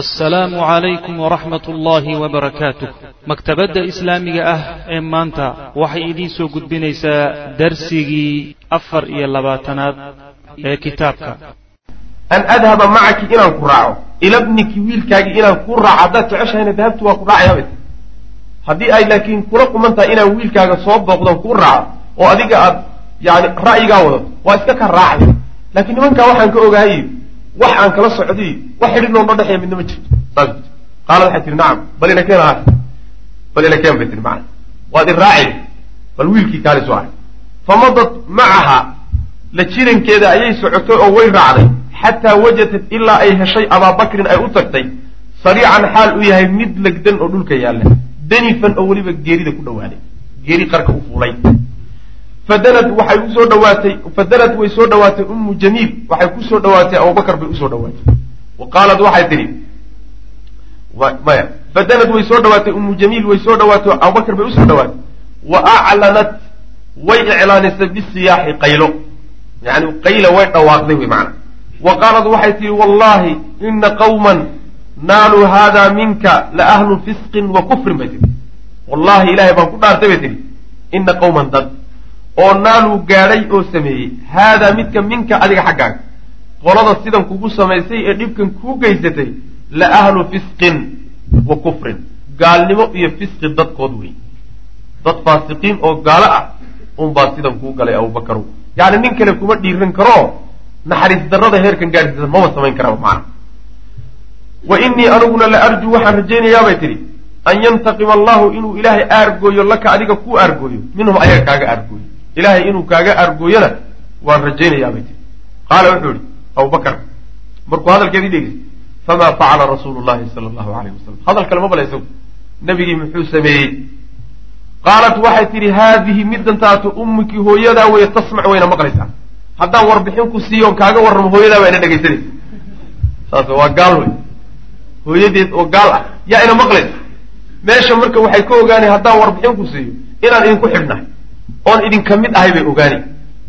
assalaamu calaykum waraxmat ullaahi wabarakaatuh maktabadda islaamiga ah ee maanta waxay idiin soo gudbinaysaa darsigii afar iyo labaatanaad ee kitaabka. An adhaba macaki inaan ku raaco ila bniki wiilkaagii inaan ku raaco haddaad jeceshahayna dahabtu waa ku dhaacayaabay haddii ay laakiin kula quman tahay inaan wiilkaaga soo booqdon ku raaco oo adiga aad yani ra'yigaa wadato waa iska ka raacday. Laakiin nimankaa waxaan ka ogahay wax aan kala socday wax xidhi noo noo dhexeeya midna ma jirto qaala waxay tihi nacam bal ina keen bal ina keen bay tihi macana waad i raaci bal wiilkii kaali soo ahay. Famadat macaha la jirankeeda ayay socotay oo way raacday. Xataa wajadat ilaa ay heshay abaabakrin ay u tagtay sariican xaal u yahay mid legdan oo dhulka yaalla. Danifan oo weliba geerida ku dhawaaday. Geeri qarka u fuulay fadanad waxay u soo dhawaatay fadanad way soo dhawaatay ummu jamiil waxay ku soo dhawaatay abubakar bay u soo dhawaatay. Wa qaalat waxay tidhi maya fadanad way soo dhawaatay ummu jamiil way soo dhawaatay abubakar bay u soo dhawaatay. Wa aclanat way iclaanisay bisiyaaxi qaylo. Yani qayla way dhawaaqday wey macana wa qaalat waxay tihi wallahi ina qawman naaluu hada minka la ahlu fisqin wa kufrin bay tihi wallahi ilahay baan ku dhaartay bay tihi ina qawman dad oo naaluu gaadhay oo sameeyey. Haadaa midka minka adiga xaggaaga. Qolada sidan kugu samaysay ee dhibkan kuu geysatay la ahlu fisqin wa kufrin. Gaalnimo iyo fisqi dadkood wey dad faasiqiin oo gaalo ah unbaa sidan kuu galay abubakarow yacni nin kale kuma dhiiran karoo naxariis darrada heerkan gaadhsiisan maba samayn karaba macana wa innii aniguna la arjuu waxaan rajaynayaabay tidhi an yantaqima allahu inuu ilaahay aargooyo laka adiga kuu aargooyo. Minhum ayaga kaaga aargooyo ilaahay inuu kaaga aargooyona waan rajaynayaabay tii qaala wuxuu yihi abubakar markuu hadalkeedii dhegeystay famaa facala rasuulu llahi sala allahu alayh wasalam hadal kale ma bala isagu nabigii muxuu sameeyey. Qaalat waxay tidhi haadihi midantaatu ummiki hooyadaa weye tasmac wayna maqlaysaa haddaan warbixin ku siiyoon kaaga warramo hooyadaa waa ina dhegaysanaysa. Saas waa gaal wey. Hooyadeed oo gaal ah yaa ina maqlaysa meesha marka waxay ka ogaanay haddaan warbixin ku siiyo inaan idinku xidhnahay oon idinka mid ahay bay ogaanay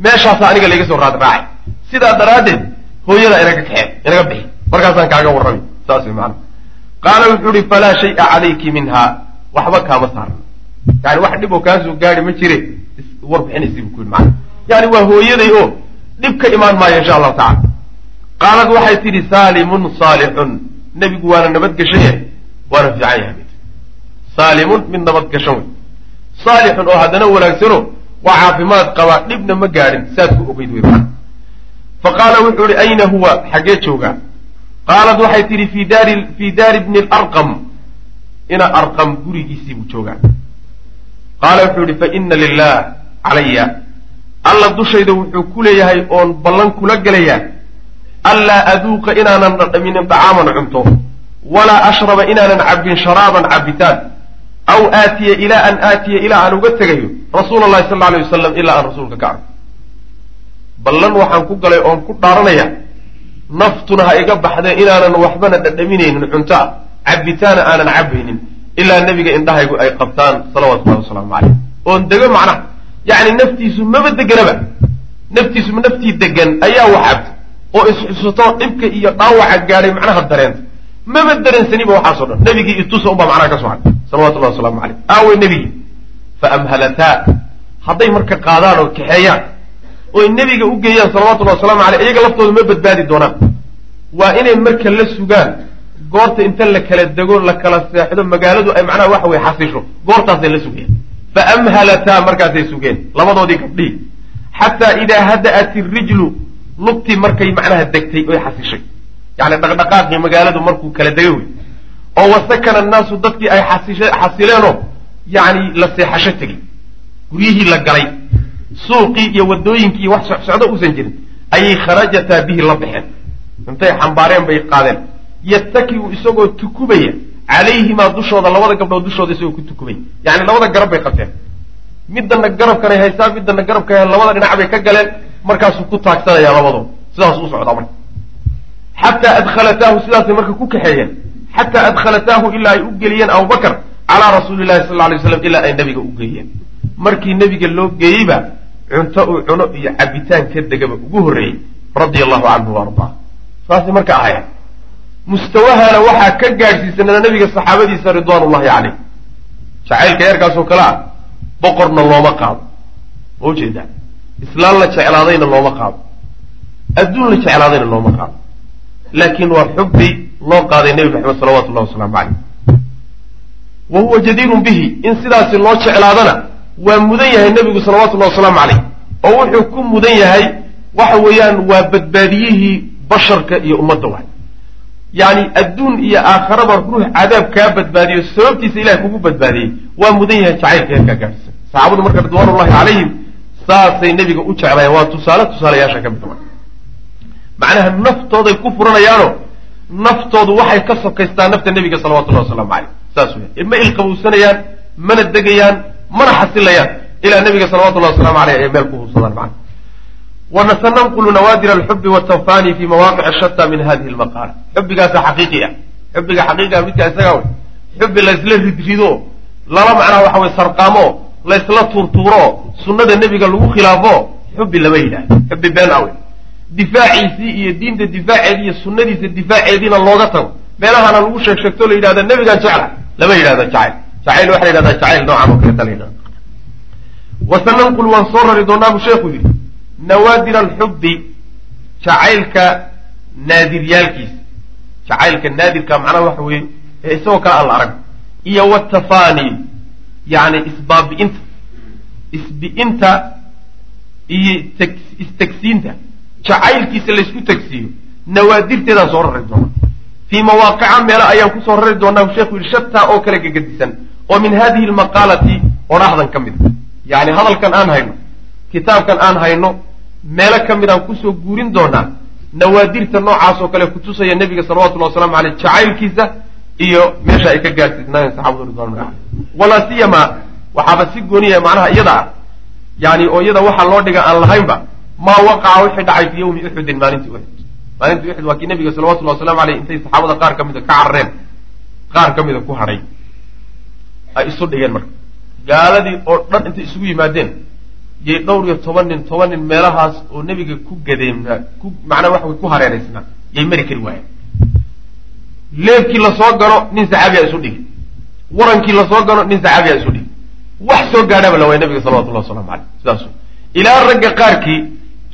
meeshaasa aniga layga soo raad raacay. Sidaa daraaddeed hooyadaa inaga kaxeen inaga bixi. Markaasaan kaaga warrami. Saas way maana qaala wuxuu ihi falaa shaya calayki minha. Waxba kaama saarna yani wax dhib oo kaasoo gaadi ma jire. Warbixinaysi bu ku yidhi maana yani waa hooyaday oo dhib ka imaan maayo insha allahu tacala qaalad waxay tidhi saalimun saalixun. Nebigu waana nabadgeshan yahay waana fiican yahay. Saalimun mid nabadgashan wey saalixun oo haddana wanaagsano waa caafimaad qabaa dhibna ma gaadhin saad ku ogeyd wey fa qaala wuxuu ihi ayna huwa? Xaggee joogaa qaalat waxay tidhi fii daari bni larqam ina arqam gurigiisii buu joogaa. Qaala wuxuu yihi fa ina lilah calaya alla dushayda wuxuu ku leeyahay oon ballan kula gelayaa anlaa aduuqa inaanan dhadhaminin dacaaman cunto. Walaa ashraba inaanan cabbin sharaaban cabbitaan aw aatiya ilaa an aatiya ilaa aan uga tegayo rasuula allahi sal alay wasalam ilaa aan rasuulka ka arko ballan waxaan ku galay oon ku dhaaranaya naftuna ha iga baxdee inaanan waxbana dhadhaminaynin cunto ah cabbitaana aanan cabbaynin ilaa nebiga indhahaygu ay qabtaan salawatullahi wasalaamu caleyh oon dego macnaha yacni naftiisu maba deganaba naftiisu naftii degan ayaa wax cabta oo isxusato dhibka iyo dhaawaca gaadhay macnaha dareenta maba dareensaniba waxaasoo dhan nebigii itusa unbaa macnaha ka soo hadhay salawatullahi wasalaamu caleyh aawey nebigii fa amhalataa hadday marka qaadaan oo kaxeeyaan oy nebiga u geeyaan salawatullahi waslamu caleyh iyaga laftooda ma badbaadi doonaan. Waa inay marka la sugaan goorta inta la kala dego la kala seexdo magaaladu ay macnaha waxa weye xasisho. Goortaasay la sugayaan fa amhalataa markaasay sugeen. Labadoodii gabdhihii xataa idaa hada'at irijlu lugtii markay macnaha degtay oy xasishay. Yani dhaqdhaqaaqii magaaladu markuu kala degay wey oo wasakana annaasu dadkii ay xasileenoo yani la seexasho tegey guryihii la galay suuqii iyo wadooyinkii wax socsocdo uusan jirin ayay kharajataa bihi la baxeen. Intay xambaareen bay qaadeen. Yattakiu isagoo tukubaya calayhimaa dushooda labada gabdhood dushooda isagoo ku tukubaya. Yani labada garab bay qabteen. Midana garabkanay haystaan midana garabka labada dhinac bay ka galeen. Markaasuu ku taagsanaya labadood sidaas u socdaa marka. Xataa adkhalataahu sidaasay marka ku kaxeeyeen xataa adkhalataahu ilaa ay u geliyeen abubakar calaa rasuuli llahi sal alay slam ilaa ay nebiga u geeyeen markii nebiga loo geeyeyba cunto uu cuno iyo cabitaan ka degaba ugu horreeyey radia allahu canhu wa ardaa saasay marka ahayeen mustawahana waxaa ka gaadhsiisanada nabiga saxaabadiisa ridwaan ullahi caleyh jacaylka eerkaasoo kale ah boqorna looma qaado ma u jeedaa islaan la jeclaadayna looma qaado adduun la jeclaadayna looma qaado laakiin waa xubbi loo qaaday nebi maxamed salawatu llahi wasalaamu caleyh wa huwa jadiirun bihi in sidaasi loo jeclaadana waa mudan yahay nebigu salawatullahi wasalaamu caleyh oo wuxuu ku mudan yahay waxa weeyaan waa badbaadiyihii basharka iyo ummadda waay. Yacni adduun iyo aakharaba ruux cadaab kaa badbaadiyo sababtiisa ilahay kugu badbaadiyey waa mudan yahay jacaylka heerkaa gaadhsan saxaabadu marka ridwaanullahi calayhim saasay nebiga u jeclaayeen waa tusaale tusaalayaasha ka mida macnaha naftooday ku furanayaano naftoodu waxay ka sokaystaan nafta nebiga salawatullahi wasalaamu caleyh saas weya ma ilqabowsanayaan mana degayaan mana xasilayaan ilaa nebiga salawatullahi wasalamu aleyh ay meel ku hubsadaan macna. Wanasananqulu nawaadir alxubi watawfani fi mawaaqic shata min hadihi lmaqaala xubigaasa xaqiiqi ah. Xubiga xaqiiqiga midkaa isagaa wey. Xubi laysla ridrido lala macnaha waxa wey sarqaamo laysla tuurtuuro sunnada nebiga lagu khilaafo xubi lama yidhahdo xubi been awe difaaciisii iyo diinta difaaceedi iyo sunnadiisa difaaceediina looga tago. Meelahana lagu sheeg sheegto la yidhahda nebigaan jecla lama yidhahdo jacayl. Jacayl waxa la yidhahda jacayl noocan oo kaleta la yidhahdo wasananqul waan soo rari doonaa buu sheekhu yidhi nawaadir alxubbi jacaylka naadiryaalkiisa jacaylka naadirka macnaha waxa weeye ee isagoo kale aan la arag. Iyo watafani yacni isbaabi'inta. Isbi'inta iyo istagsiinta jacaylkiisa laysku tagsiiyo nawaadirteedaan soo rari doona. Fii mawaaqica meelo ayaan ku soo rari doonaa sheekhu yidhi shataa oo kale gegadisan oo min hadihi lmaqaalati odhahdan ka mid a yacni hadalkan aan hayno kitaabkan aan hayno meelo ka mid aan ku soo guurin doonaa nawaadirta noocaas oo kale kutusaya nebiga salawatullahi waslamu aleyh jacaylkiisa iyo meesha ay ka gaadhsiisnaayeen saxabadu ridwanullah aleyh walaa siyama waxaaba si gooniya macnaha iyada ah yani oo iyada waxaa loo dhiga aan lahaynba maa waqaca wixii dhacay fii yawmi uxudin maalintii uxud maalintii uxud waa kii nebiga salawatullahi waslamu aleyh intay saxaabada qaar ka mida ka carareen qaar ka mida ku hadhay ay isu dhigeen marka. Gaaladii oo dhan intay isugu yimaadeen yay dhowr iyo toban nin toban nin meelahaas oo nebiga ku gadeemnaa ku macnaa waxa way ku hareeraysnaa yay mari kari waayeen. Leebkii la soo galo nin saxaabiyaa isu dhigi warankii la soo galo nin saxaabiyaa isu dhigi wax soo gaadhaba la waaya nabiga salawatullahi waslamu caleyh sidaas ilaa ragga qaarkii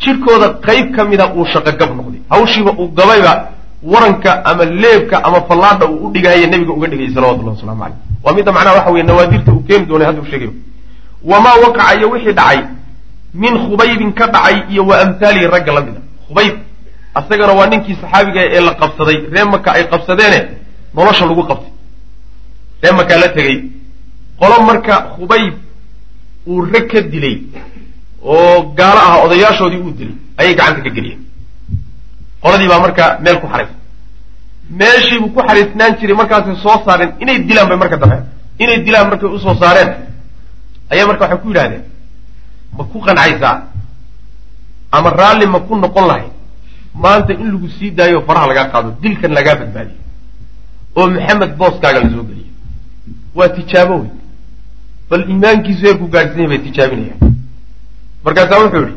jidhkooda qayb ka mida uu shaqo gab noqday. Hawshiiba uu gabayba waranka ama leebka ama fallaadha uu u dhigahaya nebiga uga dhigayay salawatullahi waslamu caleyh waa midda macnaha waxa weye nawaadirta uu keeni doonay hadda u sheegayo. Wamaa waqaca iyo wixii dhacay min khubaybin ka dhacay iyo wa amhaalihi ragga la mida khubayb asagana waa ninkii saxaabiga ee la qabsaday. Ree maka ay qabsadeene nolosha lagu qabtay. Ree makaa la tegey qolo marka khubayb uu rag ka dilay oo gaalo ah odayaashoodii uu dilay ayay gacanta ka geliyeen. Qoladii baa marka meel ku xariisay meeshiibuu ku xariisnaan jiray markaasay soo saareen inay dilaan bay marka dambe inay dilaan markay u soo saareen. Ayaa marka waxay ku yidhahdeen ma ku qancaysaa ama raalli ma ku noqon lahay? Maanta in lagu sii daayo faraha lagaa qaado dilkan lagaa badbaadiyo oo maxamed booskaaga la soo geliyo. Waa tijaabo wey bal iimaankiisu heerku gaadhsanya bay tijaabinayaan markaasaa wuxuu yihi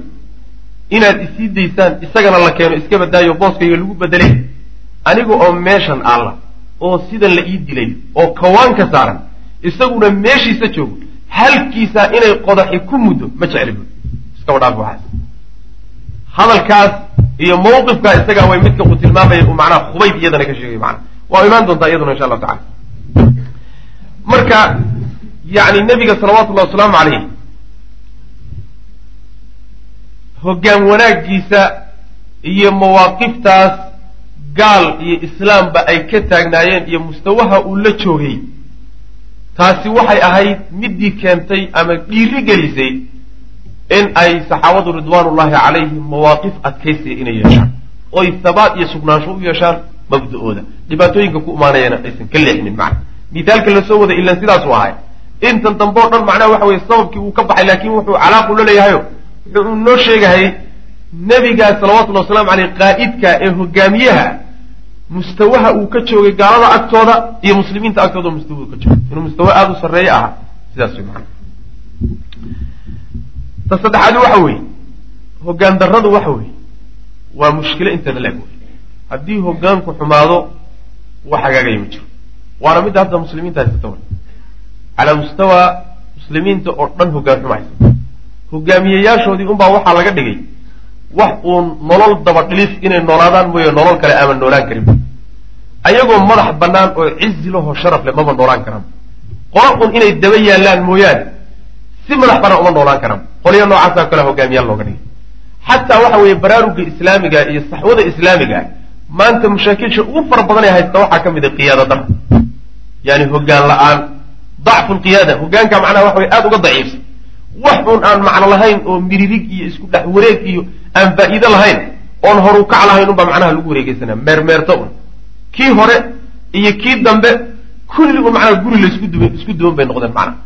inaad isii daysaan isagana la keeno iska badaayo booskayga lagu bedelay aniga oo meeshan alla oo sidan la ii dilay oo kawaanka saaran isaguna meeshiisa joogo halkiisaa inay qodaxi ku muddo ma jecli bu iskaba dhaaf waxaas. Hadalkaas iyo mawqifkaa isagaa way midka uu tilmaamaya uu macnaha khubayb iyadana ka sheegay macana waa imaan doontaa iyaduna insha allahu tacala marka yani nebiga salawatullahi wasalaamu calayh hoggaan wanaaggiisa iyo mawaaqiftaas gaal iyo islaamba ay ka taagnaayeen iyo mustawaha uu la joogay taasi waxay ahayd middii keentay ama dhiiri gelisay in ay saxaabadu ridwaanullahi calayhim mawaaqif adkaysiya inay yeeshaan. Oy habaat iyo sugnaansho u yeeshaan mabda-ooda dhibaatooyinka ku imaanayana aysan ka leexmin macna. Mithaalka la soo waday ilan sidaasuu ahay. Intan dambe o dhan macnaha waxa weye sababkii uu ka baxay laakiin wuxuu calaaqu la leeyahayo wuxuu noo sheegahay nebigaa salawatullhi wasalaamu caleyh qaa'idka ee hogaamiyaha mustawaha uu ka joogay gaalada agtooda iyo muslimiinta agtooda mustawa uu ka joogay. Inuu mustawa aada u sarreeye ahaa sidaas wey macana ta saddexaadi waxa weeye hoggaan darradu waxa weeye waa mushkilo inteeda la-eg wey haddii hoggaanku xumaado wax hagaagaya ma jiro. Waana midda hadda muslimiinta haysata wa calaa mustawa muslimiinta oo dhan hogaan xuma haysata hogaamiyeyaashoodii unbaa waxaa laga dhigay wax uun nolol daba dhilis inay noolaadaan mooye nolol kale aaman noolaan karin. Ayagoo madax bannaan oo cizi lahoo sharaf leh maba noolaan karaan qola un inay daba yaallaan mooyaane si madax bannaan uma noolaan karaan qolyo noocaasa kale hogaamiyaal looga dhigay. Xataa waxa weeye baraaruga islaamiga iyo saxwada islaamiga maanta mashaakilsha ugu fara badan ee haysta waxaa ka mid a qiyaada dara yani hogaan la'aan dacfu lqiyaada hogaanka macnaha waxa wey aada uga daciifsan wax uun aan macno lahayn oo miririg iyo isku dhex wareeg iyo aan faa'iido lahayn oon horu kac lahayn unbaa macnaha lagu wareegeysanaa meermeerto un. Kii hore iyo kii dambe kulli un macnaha guri la isku duban isku duwan bay noqdeen macnaha.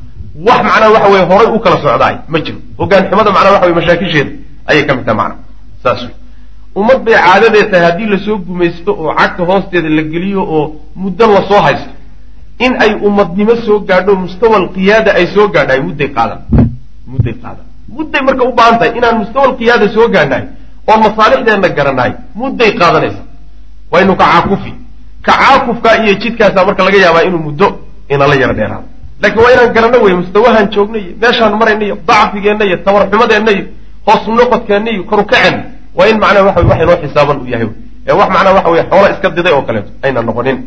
Wax macnaha waxa weye horay u kala socdaay ma jiro. Hogaan xumada macnaha waxa wey mashaakisheeda ayay ka mid tahay macnaha. Saas wey ummad bay caadadee tahay haddii la soo gumaysto oo cagta hoosteeda la geliyo oo muddo la soo haysto in ay ummadnimo soo gaadho mustawa alqiyaada ay soo gaadhahay mudday qaadan mudday qaadan. Mudday marka u baahan tahay inaan mustawa alqiyaada soo gaadhnahay oon masaalixdeenna garanahay mudday qaadanaysa. Waynu kacaakufi kacaakufkaa iyo jidkaasaa marka laga yaabaa inuu muddo inala yaro dheeraado. Laakiin waa inaan garanno wey mustawahaan joogna iyo meeshaan marayna iyo dacfigeenna iyo tabarxumadeenna iyo hoos iyo korukaceenna waa in macnaha waxa wax inoo xisaaban uu yahay ee wax macnaha waxa weye xoola iska diday oo kaleeto ayna noqonin.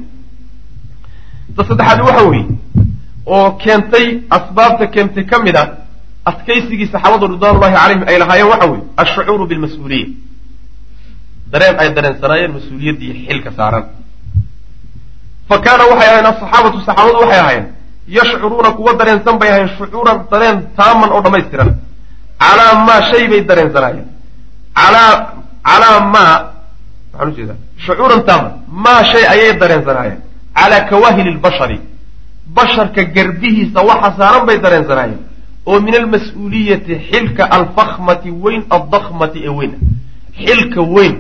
Ta saddexaad waxa weeye oo keentay asbaabta keentay ka mid a adkaysigii saxaabadu ridwanullahi calayhim ay lahaayeen waxa weeye alshucuuru bilmas-uuliya dareen ay dareensanaayeen mas'uuliyaddii xilka saaran. Fa kaana waxay ahayen asaxaabatu saxaabadu waxay ahaayeen yashcuruuna kuwa dareensan bay ahayen shucuuran dareen taaman oo dhammaystiran. Calaa maa shay bay dareensanaayeen calaa calaa maa maxaan u jeedaa shucuuran taaman maa shay ayay dareensanaayeen calaa kawaahili lbashari basharka garbihiisa waxa saaran bay dareensanaayeen oo min almas-uuliyati xilka alfakhmati weyn addakmati ee weyn. Xilka weyn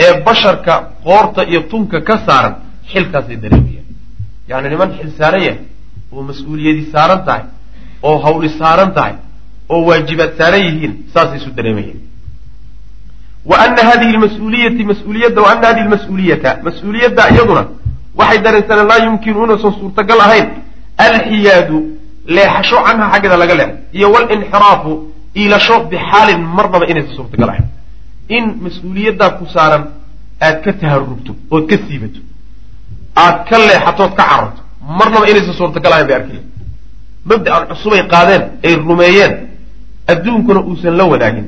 ee basharka qoorta iyo tunka ka saaran xilkaasay dareemayaan yacni niman xil saaran yahay oo mas'uuliyadi saaran tahay oo hawli saaran tahay oo waajibaad saaran yihiin saasay isu dareemayaan wa ana hadihi lmas-uuliyati mas'uuliyadda wa ana hadihi lmas-uuliyata mas'uuliyadda iyaduna waxay dareensaneen laa yumkinu inuusan suurtagal ahayn. Alxiyaadu leexasho canha xaggeeda laga leexo. Iyo walinxiraafu iilasho bixaalin marnaba inaysan suurtagal ahayn in mas'uuliyaddaa ku saaran aad ka taharubto ood ka siibato aad ka leexatood ka cararto marnaba inaysan suurtagal ahayn bay arkaya mabda'an cusubay qaadeen ay rumeeyeen adduunkuna uusan la wadaagin.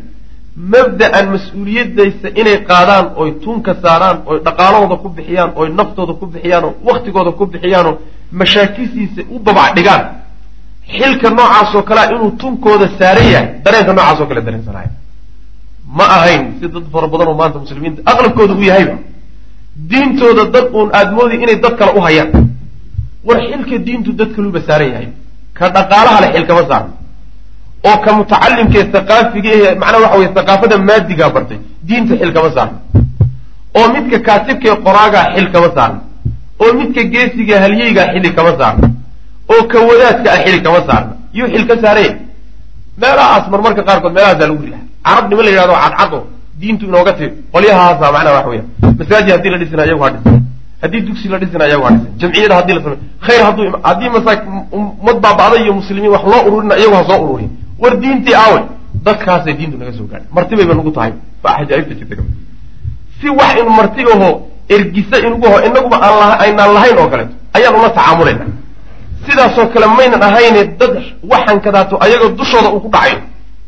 Mabda'an mas'uuliyadaysa inay qaadaan oy tunka saaraan oy dhaqaalahooda ku bixiyaan oy naftooda ku bixiyaan oo waktigooda ku bixiyaanoo mashaakisiisa u babac dhigaan xilka noocaasoo kalea inuu tunkooda saaran yahay dareenka noocaasoo kale dareensanaayo ma ahayn si dad fara badan oo maanta muslimiinta aqlabkooda u yahayba diintooda dad uun aada moodi inay dad kale u hayaan. War xilka diintu dad kaluuba saaran yahay. Ka dhaqaalaha le xilkama saaran. Oo ka mutacalimkaee thaqaafiga ee macnaha waxa weye thaqaafada maadigaa bartay diinta xil kama saarna oo midka kaatibkaee qoraagaa xil kama saarna oo midka geesiga halyeygaa xili kama saarna oo ka wadaadka ah xili kama saarna yuu xil ka saaraya meelahaas marmarka qaarkood meelahaasaa lagu rilaha carab nima la yidhahdo cadcad diintu inooga timi qolyahaasa macnaha waxa weya masaajid haddii la dhisina iyagu ha dhisan. Haddii dugsi la dhisina iyagu ha dhisan. Jamciyada haddii la samey khayr hadduu haddii masa ummad baaba'day iyo muslimiin wax loo ururina iyagu ha soo ururiy war diintii aawey dadkaasay diintu naga soo gaadhay martibayba nagu tahay. Baa xajaaibta jirta si wax inu marti aho ergisa inugu ho inaguba aan aynaan lahayn oo kaleeto ayaan ula tacaamulayna sidaasoo kale maynan ahayne dad waxaan kadaato ayagoo dushooda uu ku dhacayo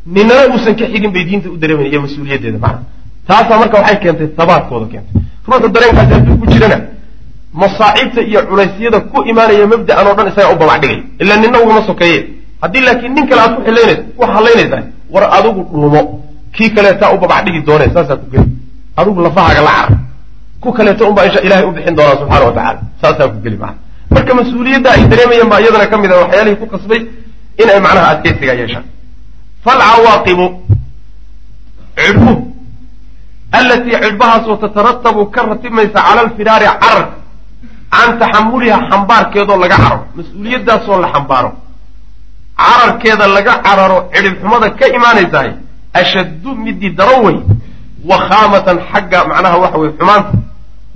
ninana uusan ka xigin bay diinta u dareemayn iyo mas'uuliyaddeeda macana taasaa marka waxay keentay habaadkooda keentay. Ruuxa dareenkaasi hadduu ku jirana masaacibta iyo culaysyada ku imaanaya mabda'an oo dhan isagaa u babac ilaa nina ugama sokeeye. Haddii laakiin nin kale aad ku xilaynaysa ku hadlaynaysaa war adigu dhuumo. Kii kaleetaa u babac dhigi doone saasaa ku geli. Adigu lafahaaga la cara ku kaleeto unbaa insha ilahay u bixin doonaa subxana wa tacala saasaa ku geli maana marka mas'uuliyadda ay dareemayeen baa iyadana ka mid a waxyaalihii ku qasbay in ay macnaha adkeysigaa yeeshaan. Falcawaaqibu cidhbuh allatii cidhbahaasoo tataratabu ka ratibmaysa cala alfiraari carar can taxamuliha xambaarkeedoo laga cararo mas'uuliyaddaasoo la xambaaro cararkeeda laga cararo cidhibxumada ka imaanaysahay ashaddu midii daran wey wakhaamatan xagga macnaha waxa weye xumaanta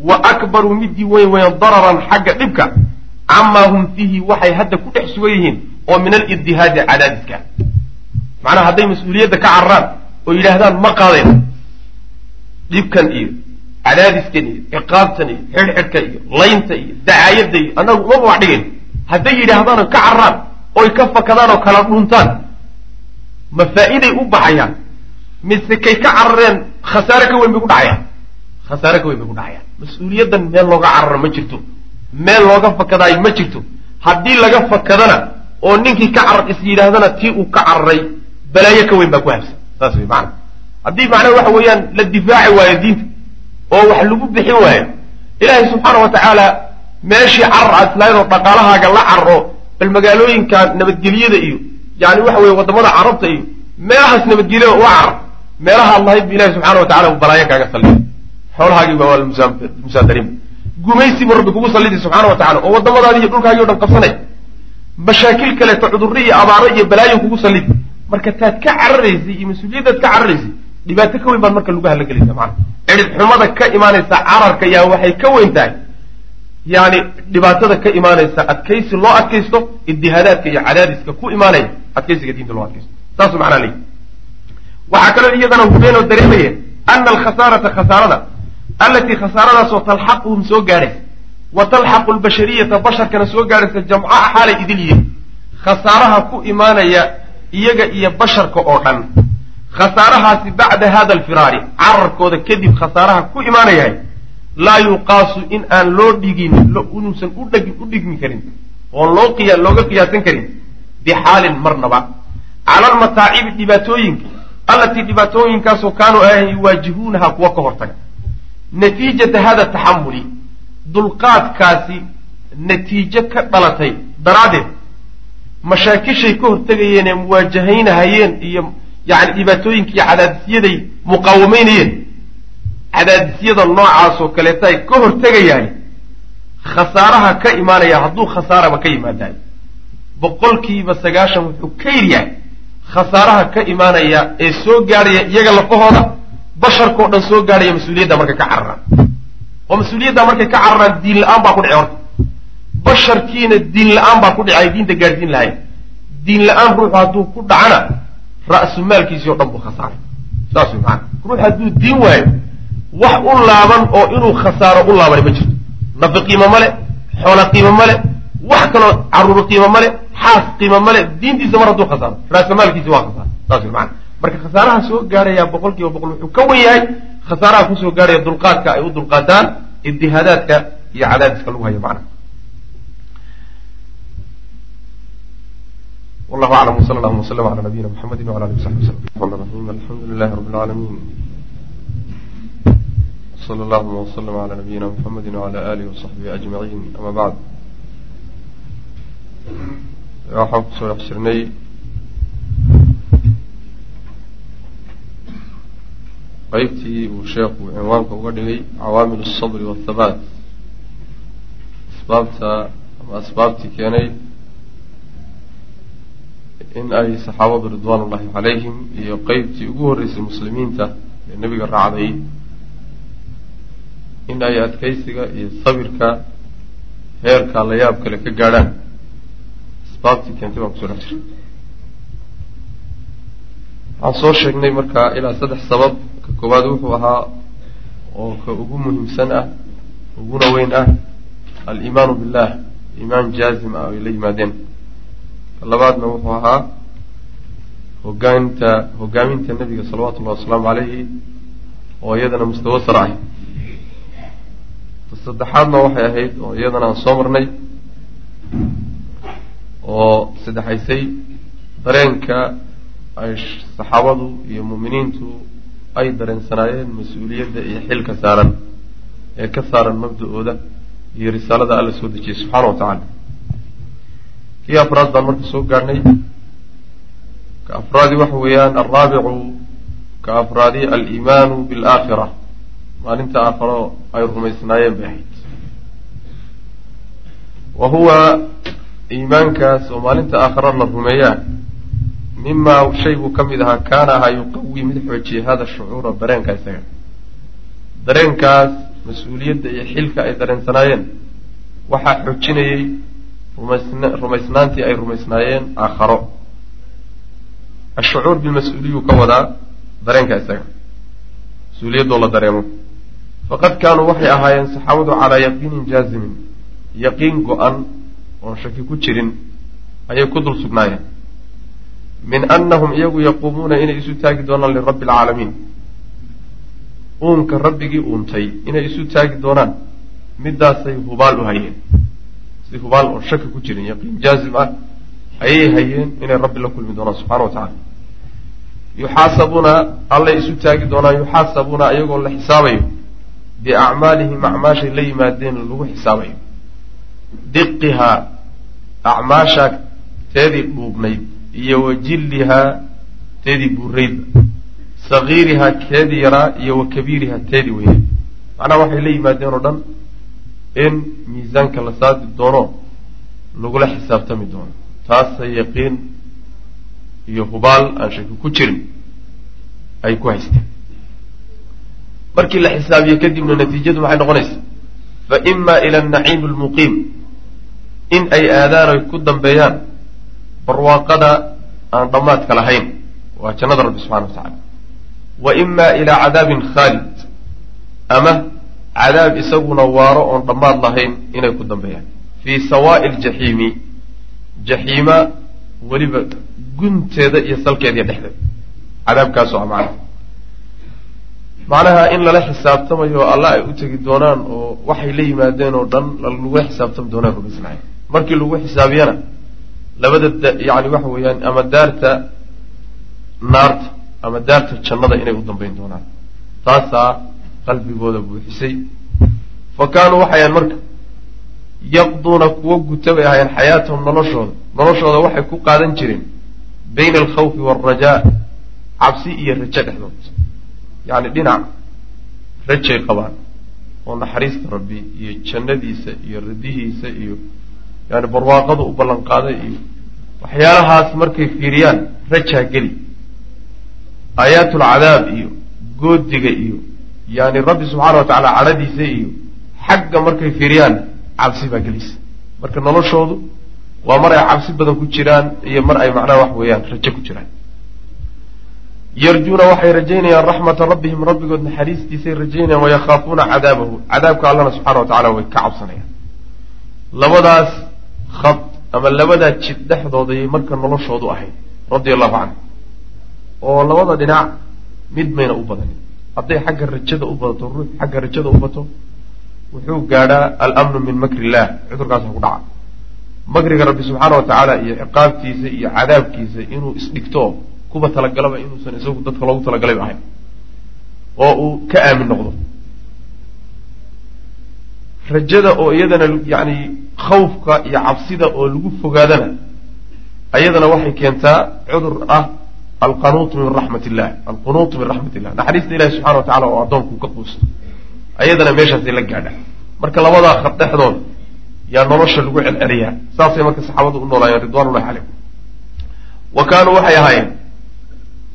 wa akbaru midii weyn weyn dararan xagga dhibka camaa hum fiihi waxay hadda ku dhex sugan yihiin oo min aliddihaadi cadaadiska. Macnaha hadday mas'uuliyadda ka cararaan oo yidhaahdaan ma qaadeen dhibkan iyo cadaadiskan iyo ciqaabtan iyo xidhxidhka iyo laynta iyo dacaayadda iyo annagu umaba wax dhigayn hadday yidhaahdaan oo ka cararaan oy ka fakadaan oo kala dhuntaan ma faa'iday u baxayaan mise kay ka carareen khasaare ka weyn bay ku dhacayaan. Khasaare ka weyn bay ku dhacayaan. Mas'uuliyaddan meel looga cararo ma jirto meel looga fakadaayo ma jirto. Haddii laga fakadana oo ninkii ka carar is yidhaahdana tii uu ka cararay balaayo ka weyn baa ku habsan saas wey maana haddii macnaha waxa weeyaan la difaaci waayo diinta oo wax lagu bixin waayo ilaahay subxaana wa tacaala meeshii carar aad islahayd oo dhaqaalahaaga la cararo bal magaalooyinka nabadgelyada iyo yani waxa weye waddamada carabta iyo meelahaas nabadgelyada u carar meelahaad lahayd bu ilahi subxana wa tacala uu balaayo kaaga salliya xoolahaagiiba waa musaadarin gumaysibu rabbi kugu sallidi subxana wa tacala oo waddamadaadi iyo dhulkaagii o dhan qabsanay. Mashaakil kaleeto cudurro iyo abaaro iyo balaayo kugu sallidi. Marka taad ka cararaysay iyo mas'uuliyaddaad ka cararaysay dhibaato ka weyn baad marka lagu halagelaysa maana cidhib xumada ka imaanaysa cararka yaa waxay ka weyn tahay. Yani dhibaatada ka imaanaysa adkaysi loo adkaysto idihaadaadka iyo cadaadiska ku imaanaya adkaysiga diinta loo adkaysto. Saasu macnaa leeyi waxaa kaloo iyadana hubeen oo dareemaya ana alkhasaarata khasaarada allatii khasaaradaasoo talxaquhum soo gaadhaysa wa talxaqu lbashariyata basharkana soo gaadhaysa jamcaha xaalay idil yihiin khasaaraha ku imaanaya iyaga iyo basharka oo dhan khasaarahaasi bacda hada alfiraari cararkooda kadib khasaaraha ku imaanayahay laa yuqaasu in aan loo dhigin inuusan u dhigmi karin oon loo looga qiyaasan karin bixaalin marnaba cala almataacibi dhibaatooyinka allatii dhibaatooyinkaasoo kaanuu ahayn yuwaajihuunaha kuwa ka hortaga natiijata hada taxamuli dulqaadkaasi natiijo ka dhalatay. Daraaddeed mashaakishay ka hortegayeen ee muwaajahaynahayeen iyo yani dhibaatooyinka iyo cadaadisyaday muqaawamaynayeen cadaadisyada noocaasoo kaleeta ay ka hortegayaan khasaaraha ka imaanaya hadduu khasaaraba ka yimaadayo boqolkiiba sagaashan wuxuu ka yiryahay khasaaraha ka imaanaya ee soo gaadhaya iyaga lafahooda basharkao dhan soo gaadhaya mas'uuliyadda markay ka cararaan oo mas'uuliyadda markay ka cararaan diin la'aan baa ku dhici horta. Basharkiina diin la'aan baa ku dhici ay diinta gaadhsiin lahayn diin la'aan ruuxu hadduu ku dhacana ra'su maalkiisii o dhan buu khasaaray saas way maana ruux hadduu diin waayo wax u laaban oo inuu khasaaro u laabani ma jirto. Nafi qiimo male xoola qiimo male wax kaloo carruur qiimo male xaas qiimo male diintiisa mar hadduu khasaaro raasamaalkiisi waa khasaaro. Saas way maana marka khasaaraha soo gaadhaya boqol boqol wuxuu ka wen yahay khasaaraha ku soo gaadhaya dulqaadka ay u dulqaataan ibtihaadaadka iyo cadaadiska lagu hayo macna wallahu aclam wsala allahuma wslm ala nabiyina mxamedi wala alihi wsaxbi raxmaan raxiim alxamdu lilahi rabi lcaalamiin sala allahuma wslm ala nabiyina mxamedi wala alihi wasaxbihi ajmaciin ama bacd waxaan ku soo dhex jirnay qeybtii uu sheekhu cinwaanka uga dhigay cawaamil asabri waathabaat asbaabta ama asbaabtii keenay in ay saxaabadu ridwaan ullahi calayhim iyo qeybtii ugu horreysay muslimiinta ee nebiga raacday in ay adkaysiga iyo sabirka heerka la yaab kale ka gaadhaan. Asbaabtii keentay baan ku soo dhex jiray waxaan soo sheegnay markaa ilaa saddex sabab koowaad wuxuu ahaa oo ka ugu muhiimsan ah uguna weyn ah aliimaanu billah iimaan jaazim ah ay la yimaadeen. Labaadna wuxuu ahaa hogaaminta hogaaminta nebiga salawatu ullahi wasalaamu calayhi oo iyadana mustawa sar ta saddexaadna waxay ahayd oo iyadana aan soo marnay oo saddexaysay dareenka ay saxaabadu iyo muuminiintu ay dareensanaayeen mas'uuliyadda iyo xilka saaran ee ka saaran mabda-ooda iyo risaalada alla soo dejiyey subxaana wa tacaala. Kii afraad baan marka soo gaadhnay ka afraadi waxa weeyaan alraabicu ka afraadi aliimaanu bilaakhira. Maalinta aakharo ay rumaysnaayeen bay ahayd. Wa huwa iimaankaas oo maalinta aakhara la rumeeyaa mimaa shay buu ka mid ahaa kaana ahaa yuqawi mid xoojiyay hada shucuura dareenka isaga. Dareenkaas mas'uuliyadda iyo xilka ay dareensanaayeen waxaa xoojinayey rumaysn rumaysnaantii ay rumaysnaayeen aakharo. Ashucuur bilmas-uuliyuu ka wadaa dareenka isaga. Mas'uuliyaddoo la dareemo. Faqad kaanuu waxay ahaayeen saxaabadu calaa yaqiinin jaazimin yaqiin go-an oon shaki ku jirin ayay ku dul sugnaayeen min annahum iyagu yaquumuuna inay isu taagi doonaan lirabbi alcaalamiin uunka rabbigii uuntay inay isu taagi doonaan middaasay hubaal u hayeen. Si hubaal oon shaki ku jirin yaqiin jaazim ah ayay hayeen inay rabbi la kulmi doonaan subxana wa tacala yuxaasabuuna allay isu taagi doonaan yuxaasabuuna iyagoo la xisaabayo. Biacmaalihim acmaashay la yimaadeen lagu xisaabayo. Diqihaa acmaasha teedii dhuubnayd iyo wa jillihaa teedii buuraydba sagiirihaa keedii yaraa iyo wa kabiirihaa teedii weyneyd macnaha waxay la yimaadeen oo dhan in miisaanka la saadi doono lagula xisaabtami doono. Taasa yaqiin iyo hubaal aan shaki ku jirin ay ku haysteen. Markii la xisaabiyo kadibna natiijadu maxay noqonaysaa? Fa ima ila anaciimi almuqiim in ay aadaan oy ku dambeeyaan barwaaqada aan dhammaadka lahayn waa jannada rabbi subxana wa tacala wa ima ilaa cadaabin khaalid ama cadaab isaguna waaro oon dhammaad lahayn inay ku dambeeyaan. Fii sawaa'i ljaxiimi jaxiima weliba gunteeda iyo salkeediiyo dhexdeeda. Cadaabkaasoo ah macnaha. In lala xisaabtamayo alla ay u tegi doonaan oo waxay la yimaadeen oo dhan lagu xisaabtami doonaan rumaysnahay markii lagu xisaabiyana labada yani waxa weeyaan ama daarta naarta ama daarta jannada inay u dambayn doonaan. Taasaa qalbigooda buuxisay. Fa kaanuu waxay ahayn marka yaqduuna kuwo guta bay ahaayeen xayaatahum noloshooda. Noloshooda waxay ku qaadan jireen bayna alkhawfi waalrajaa cabsi iyo rajo dhexdood. Yacni dhinac rajay qabaan oo naxariista rabbi iyo jannadiisa iyo radihiisa iyo yani barwaaqadu u ballan qaaday iyo waxyaalahaas markay fiiriyaan rajaa geli. Aayaatulcadaab iyo goodiga iyo yani rabbi subxaana wa tacaala cadhadiisa iyo xagga markay fiiriyaan cabsi baa gelaysa. Marka noloshoodu waa mar ay cabsi badan ku jiraan iyo mar ay macnaha wax weeyaan rajo ku jiraan. Yarjuuna waxay rajaynayaan raxmata rabbihim rabbigood naxariistiisay rajaynayaan wayakhaafuuna cadaabahu. Cadaabka allana subxana wa tacala way ka cabsanayaan. Labadaas khad ama labadaa jid dhexdoodayay marka noloshoodu ahayd radia allahu canhu. Oo labada dhinac mid mayna u badanin hadday xagga rajada u badato ruux xagga rajada u bato wuxuu gaadhaa alamnu min makri illah cudurkaasa ku dhaca. Makriga rabbi subxaana wa tacaala iyo ciqaabtiisa iyo cadaabkiisa inuu isdhigto kuba talagalaba inuusan isagu dadka loogu talagalayba ahayn. Oo uu ka aamin noqdo rajada oo iyadana yani khawfka iyo cabsida oo lagu fogaadana ayadana waxay keentaa cudur ah alqanuutu min raxmat illah alqunuutu min raxmat illah naxariista ilahi subxana wa tacala oo addoonku ka quusto ayadana meeshaasay la gaadha. Marka labadaa khad dhexdood yaa nolosha lagu celceliyaa saasay marka saxaabadu u noolaayeen ridwan ullahi calayhim. Wa kaanuu waxay ahaayeen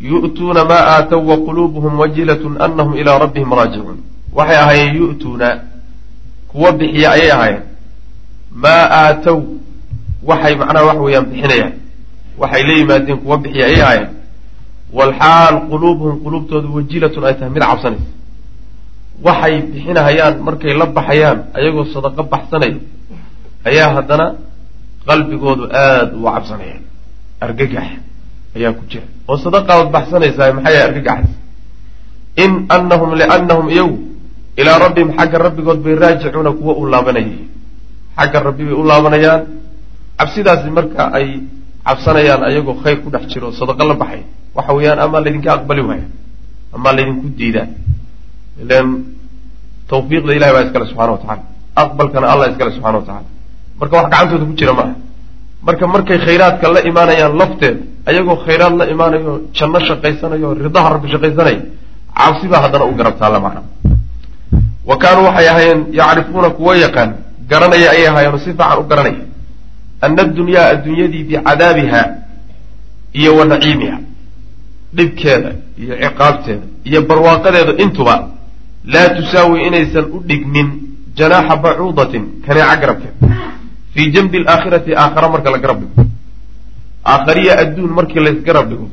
yu'tuuna maa aatow wa quluubuhum wajilatun anahum ilaa rabbihim raajicuun waxay ahaayeen yu'tuuna kuwa bixiya ayay ahaayeen maa aatow waxay macnaha wax weeyaan bixinayaan. Waxay la yimaadeen kuwa bixiya ayay ahaayeen walxaal quluubuhum quluubtoodu wajilatun ay tahay mid cabsanaysa. Waxay bixinahayaan markay la baxayaan ayagoo sadaqo baxsanaya ayaa haddana qalbigoodu aada uga cabsanaya. Argagax ayaa ku jira. Oo sadaqaad baxsanaysaa maxay yahay argagaxas in anahum liannahum iyagu ilaa rabbihim xagga rabbigood bay raajicuuna kuwa u laabanayay xagga rabbi bay u laabanayaan. Cabsidaasi marka ay cabsanayaan ayagoo khayr ku dhex jiro sadaqo la baxay. Waxa weeyaan amaa laydinka aqbali waaya amaa laydinku diidaa. Ilan tawfiiqda ilahi baa iskale subxana wa tacala aqbalkana allah iskale subxana wa tacala marka wax gacantooda ku jira maaha. Marka markay khayraadka la imaanayaan lafteeda ayagoo khayraad la imaanayo janno shaqaysanayo ridaha rabbi shaqaysanaya cabsi baa haddana u garab taalla macna wa kaanuu waxay ahaayeen yacrifuuna kuwa yaqaan garanaya ayay ahaayeen oo si fiican u garanaya ana addunyaa adduunyadii bicadaabiha iyo wa naciimiha dhibkeeda iyo ciqaabteeda iyo barwaaqadeeda intuba laa tusaawi inaysan u dhigmin janaaxa bacuudatin kaneeca garabkeed fii janbi alaakhirati aakhara marka la garab dhigo. Aakhariya adduun markii laysgarab dhigo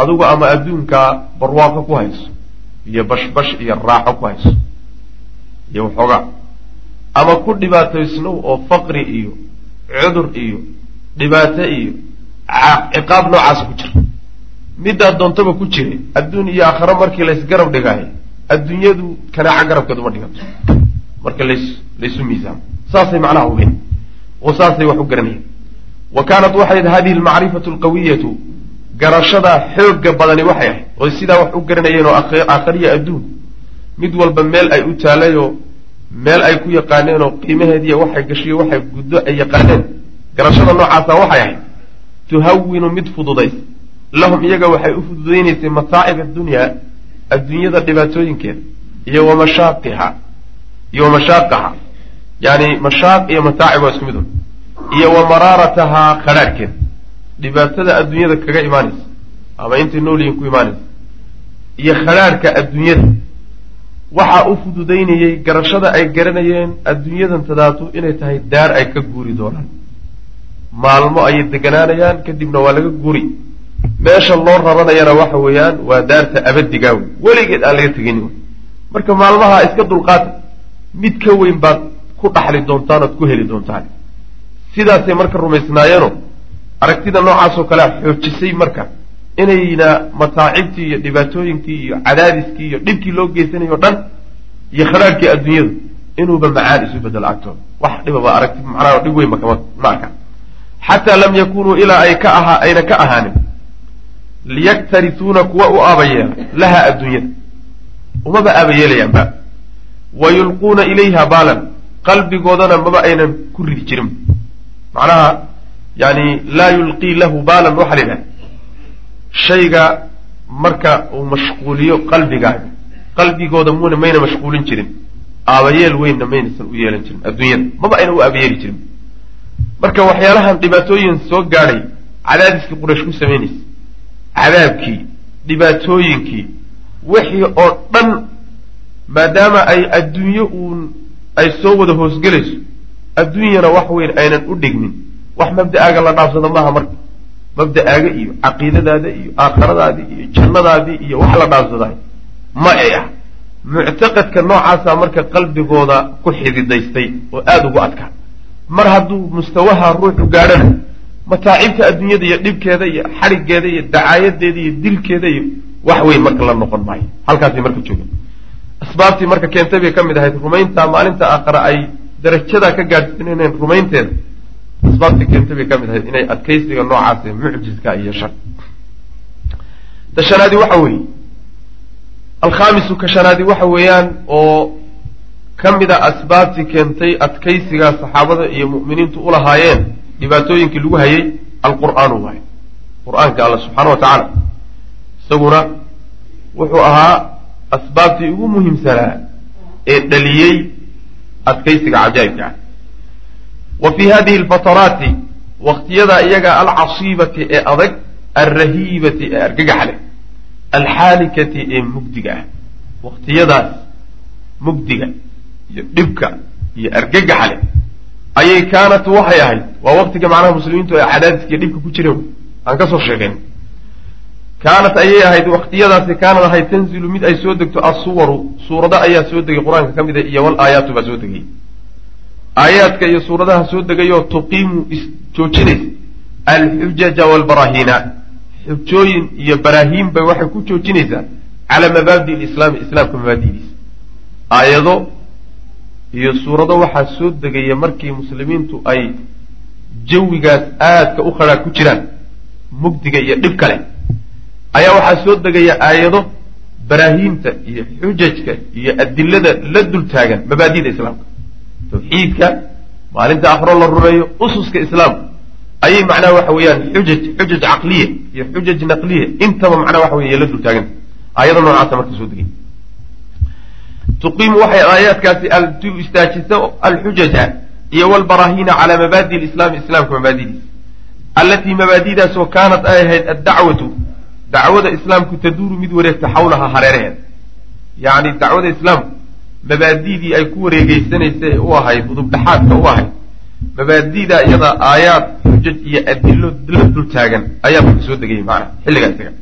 adigu ama adduunkaa barwaaqo ku hayso iyo bashbash iyo raaxo ku hayso iyo waxoogaa ama ku dhibaataysnow oo faqri iyo cudur iyo dhibaato iyo ciqaab noocaasa ku jira. Middaa doontaba ku jira adduun iyo aakhare markii laysgarab dhigaayo adduunyadu kanaaca garabkeed uma dhigato. Marka lays laysu miisaamo. Saasay macnaha ogeen oo saasay wax u garanayeen wa kaanat waxay ahayd hadihi almacrifatu alqawiyatu garashada xoogga badani waxay ahayd. Oo sidaa wax u garanayeen oo aakhariya adduun mid walba meel ay u taalayoo meel ay ku yaqaaneen oo qiimaheediiyo waxay gashiyo waxay guddo ay yaqaaneen garashada noocaasa waxay ahayd tuhawinu mid fududays lahum iyaga waxay u fududaynaysay mataacib addunyaa adduunyada dhibaatooyinkeeda iyo wa mashaaqiha iyo wa mashaaqaha yani mashaaq iyo mataacib waa isku mid un iyo wa maraaratahaa khadhaadhkeeda dhibaatada adduunyada kaga imaanaysa ama intay noolyihin ku imaanaysa iyo khadhaadhka adduunyada waxaa u fududaynayey garashada ay garanayeen adduunyadan tadaatu inay tahay daar ay ka guuri doonaan. Maalmo ayay deganaanayaan kadibna waa laga guuri. Meesha loo raranayana waxa weeyaan waa daarta abadigaa wey weligeed aan laga teginin marka maalmaha iska dulqaata mid ka weyn baad ku dhaxli doontaan oad ku heli doontaan. Sidaasay marka rumaysnaayeeno aragtida noocaasoo kalea xoojisay marka inayna mataacibtii iyo dhibaatooyinkii iyo cadaadiskii iyo dhibkii loo geysanayo o dhan iyo khadhaadhkii adduunyadu inuuba macaan isu bedelo agtooda wax dhibaba aragti macnaha dhib weynba kama ma arka. Xataa lam yakunuu ilaa ay ka ahaa ayna ka ahaanin. Liyaktarisuuna kuwa u aabayeela laha adduunyada. Umaba aabayeelayaanba wa yulquuna ilayha baalan qalbigoodana maba aynan ku ridi jirin. Macnaha yani laa yulqii lahu baalan waxaa la yidhaha shayga marka uu mashquuliyo qalbigaaga qalbigooda muuna mayna mashquulin jirin. Aabayeel weynna maynaysan u yeelan jirin adduunyada. Maba ayna u aabayeeli jirin. Marka waxyaalahan dhibaatooyin soo gaadhay cadaadiskii quraysh ku samaynaysa cadaabkii dhibaatooyinkii wixii oo dhan maadaama ay adduunyo uun ay soo wada hoosgelayso adduunyana wax weyn aynan u dhigmin. Wax mabda'aaga la dhaafsado maaha marka mabda'aaga iyo caqiidadaada iyo aakhiradaadii iyo jannadaadii iyo wax la dhaafsaday ma ay ah muctaqadka noocaasaa marka qalbigooda ku xididaystay oo aada ugu adkaa mar hadduu mustawaha ruuxu gaadhana mataacibta adduunyada iyo dhibkeeda iyo xadhiggeeda iyo dacaayadeeda iyo dilkeeda iyo wax weyn marka la noqon maayo. Halkaasay marka joogen asbaabtii marka keentay bay ka mid ahayd rumaynta maalinta aakhare ay darajadaa ka gaadhsiinaneen rumaynteeda asbaabtii keentay bay ka mid ahayd inay adkaysiga noocaas mucjiska iyo shar. Ta shanaadi waxa weeye. Alkhaamisu ka shanaadi waxa weeyaan oo ka mid a asbaabtii keentay adkaysigaa saxaabada iyo mu'miniintu ulahaayeen dhibaatooyinkii lagu hayay alqur'aanu waay qur'aanka alla subxaana wa tacaala isaguna wuxuu ahaa asbaabtii ugu muhiimsanaa ee dhaliyey adkaysiga cajaa'ibka. ah wa fii hadihi alfataraati waqtiyada iyaga alcasiibati ee adag alrahiibati ee argagaxa leh alxaalikati ee mugdiga ah. Waqtiyadaas mugdiga iyo dhibka iyo argagaxa leh. Ayay kaanat waxay ahayd waa waqtiga macnaha muslimiintu ay cadaadiska iyo dhibka ku jireen aan ka soo sheegayn kaanat ayay ahayd waqtiyadaasi kaanad ahayd tanzilu mid ay soo degto assuwaru. Suurado ayaa soo degay qur'aanka ka mid a iyo wal aayaatu baa soo degay aayaadka iyo suuradaha soo degayoo tuqiimu isjoojinaysa alxujaja waalbarahiina xujooyin iyo baraahiin bay waxay ku joojinaysaa calaa mabaadi lislaami islaamka mabaadidiisa. Aayado iyo suurado waxaa soo degaya markii muslimiintu ay jawigaas aadka u khadhaa ku jiraan mugdiga iyo dhib kale. Ayaa waxaa soo degaya aayado baraahiimta iyo xujajka iyo adilada la dul taagan mabaadida islaamka tawxiidka maalinta akhro la rumeeyo ususka islaamka ayay macnaha waxa weeyaan xujaj xujaj caqliya iyo xujaj naqliya. Intaba macnaha waxa wey la dul taaganta aayado noocaasa marka soo degay tuqiimu waxay aayaadkaasi u istaajisa alxujaja iyo walbarahiina calaa mabaadi lislaami islaamka mabaadidiisa allatii mabaadidaasoo kaanat ay ahayd addacwatu dacwada islaamku taduuru mid wareegta xawlaha hareeraheeda yacni dacwada islaamku mabaadidii ay ku wareegeysanaysa ee u ahayd udubdhaxaadka u ahayd mabaadida iyada aayaad xujaj iyo adilo la dul taagan ayaa marka soo degayay maanaa xilligaa isaga.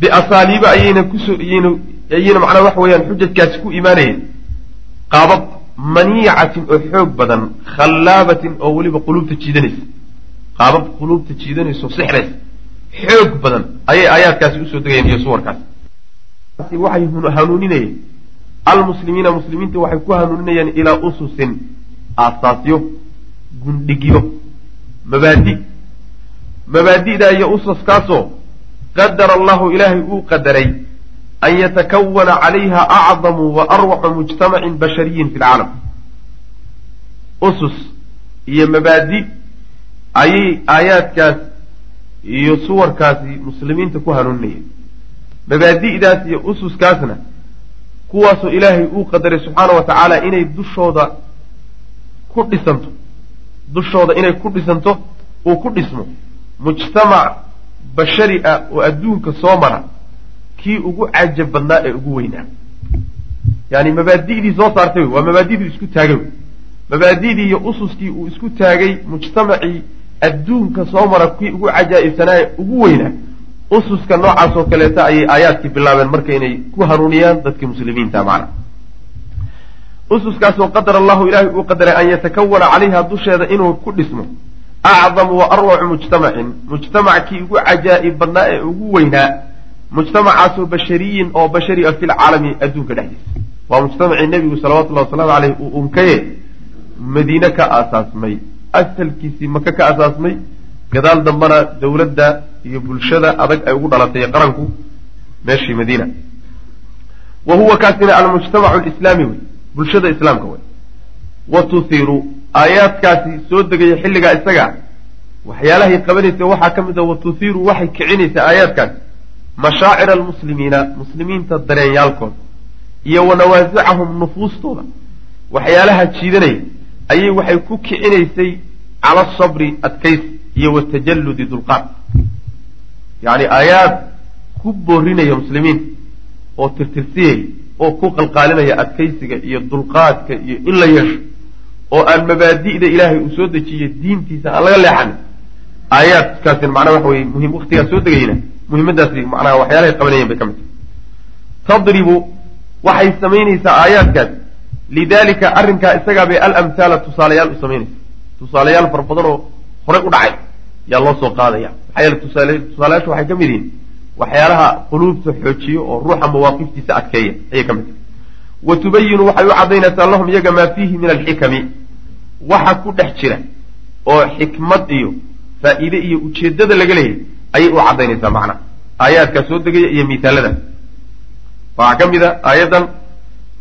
Biasaaliiba ayayna ku soo ayayna macnaha waxa weeyaan xujajkaasi ku imaanayeen. Qaabab maniicatin oo xoog badan khallaabatin oo weliba quluubta jiidanaysa. Qaabab quluubta jiidanayso sixraysa xoog badan ayay aayaadkaasi u soo degayeen iyo suwarkaasi. Waxay hanuuninayeen almuslimiina muslimiinta waxay ku hanuuninayeen ilaa ususin aasaasyo gundhigyo mabaadi. Mabaadi'da iyo usaskaasoo qadara allahu ilaahay uu qadaray an yatakawana calayha acdamu wa arwaxu mujtamacin bashariyin fi lcaalam usus iyo mabaadi ayay aayaadkaas iyo suwarkaasi muslimiinta ku hanuuninayeen mabaadi'daas iyo ususkaasna kuwaasoo ilaahay uu qadaray subxaana wa tacaala inay dushooda ku dhisanto dushooda inay ku dhisanto uu ku dhismo. Mujtamac bashari ah oo adduunka soo mara kii ugu cajab badnaa ee ugu weynaa. Yani mabaadi'dii soo saartay waa mabaadidii isku taagay mabaadidii iyo ususkii uu isku taagay mujtamacii adduunka soo mara kii ugu cajaa'ibsanaa ee ugu weynaa ususka noocaas oo kaleeta ayay aayaadkii bilaabeen marka inay ku hanuuniyaan dadkii muslimiinta macna. Ususkaasoo qadar allahu ilaahay uu qadaray an yatakawana calayha dusheeda inuu ku dhismo. Acdamu wa arwacu mujtamacin. Mujtamackii ugu cajaa'ib badnaa ee ugu weynaa. Mujtamacaasoo bashariyin oo bashari a fi lcaalami adduunka dhexdiisa. Waa mujtamacii nebigu salawatullahi wasalaamu caleyh uu unkaye madiine ka aasaasmay. Asalkiisii maka ka aasaasmay. Gadaal dambana dowladda iyo bulshada adag ay ugu dhalatay qaranku meeshii madiina. Wa huwa kaasina almujtamacu lislaami wey bulshada islaamka wey. Wa tuhiru aayaadkaasi soo degaya xilligaa isaga. Waxyaalahay qabanaysa waxaa ka mid a wa tuhiiru waxay kicinaysaa aayaadkaasi mashaacir almuslimiina muslimiinta dareenyaalkooda. Iyo wa nawaasicahum nufuustooda. Waxyaalaha jiidanaya ayay waxay ku kicinaysay cala asabri adkaysi iyo watajalludi dulqaad yacni aayaad ku boorinaya muslimiinta oo tirtirsiyaya oo ku qalqaalinaya adkaysiga iyo dulqaadka iyo in la yeesho oo aan mabaadi'da ilaahay uu soo dejiyey diintiisa aan laga leexan aayaadkaasina macnaha waxa weye muhiim waktigaa soo degayna muhimmadaasi macnaha waxyaalahay qabanayen bay ka mid tahay. Tadribu waxay samaynaysaa aayaadkaas. Lidalika arrinkaa isagaa bay alamhaala tusaalayaal u samaynaysa tusaalayaal fara badan oo horey u dhacay yaa loo soo qaadaya. Maxaa yeele tusaale tusaalayaashu waxay ka mid yihiin waxyaalaha quluubta xoojiyo oo ruuxa mawaaqiftiisa adkeeya ayay ka mid tahay. Wa tubayinu waxay u caddaynaysaa lahum iyaga maa fiihi min alxikami waxa ku dhex jira oo xikmad iyo faa'iide iyo ujeeddada laga leeyahy ayay u caddaynaysaa macna. Aayaadkaa soo degaya iyo miisaaladaas waxaa ka mid a aayaddan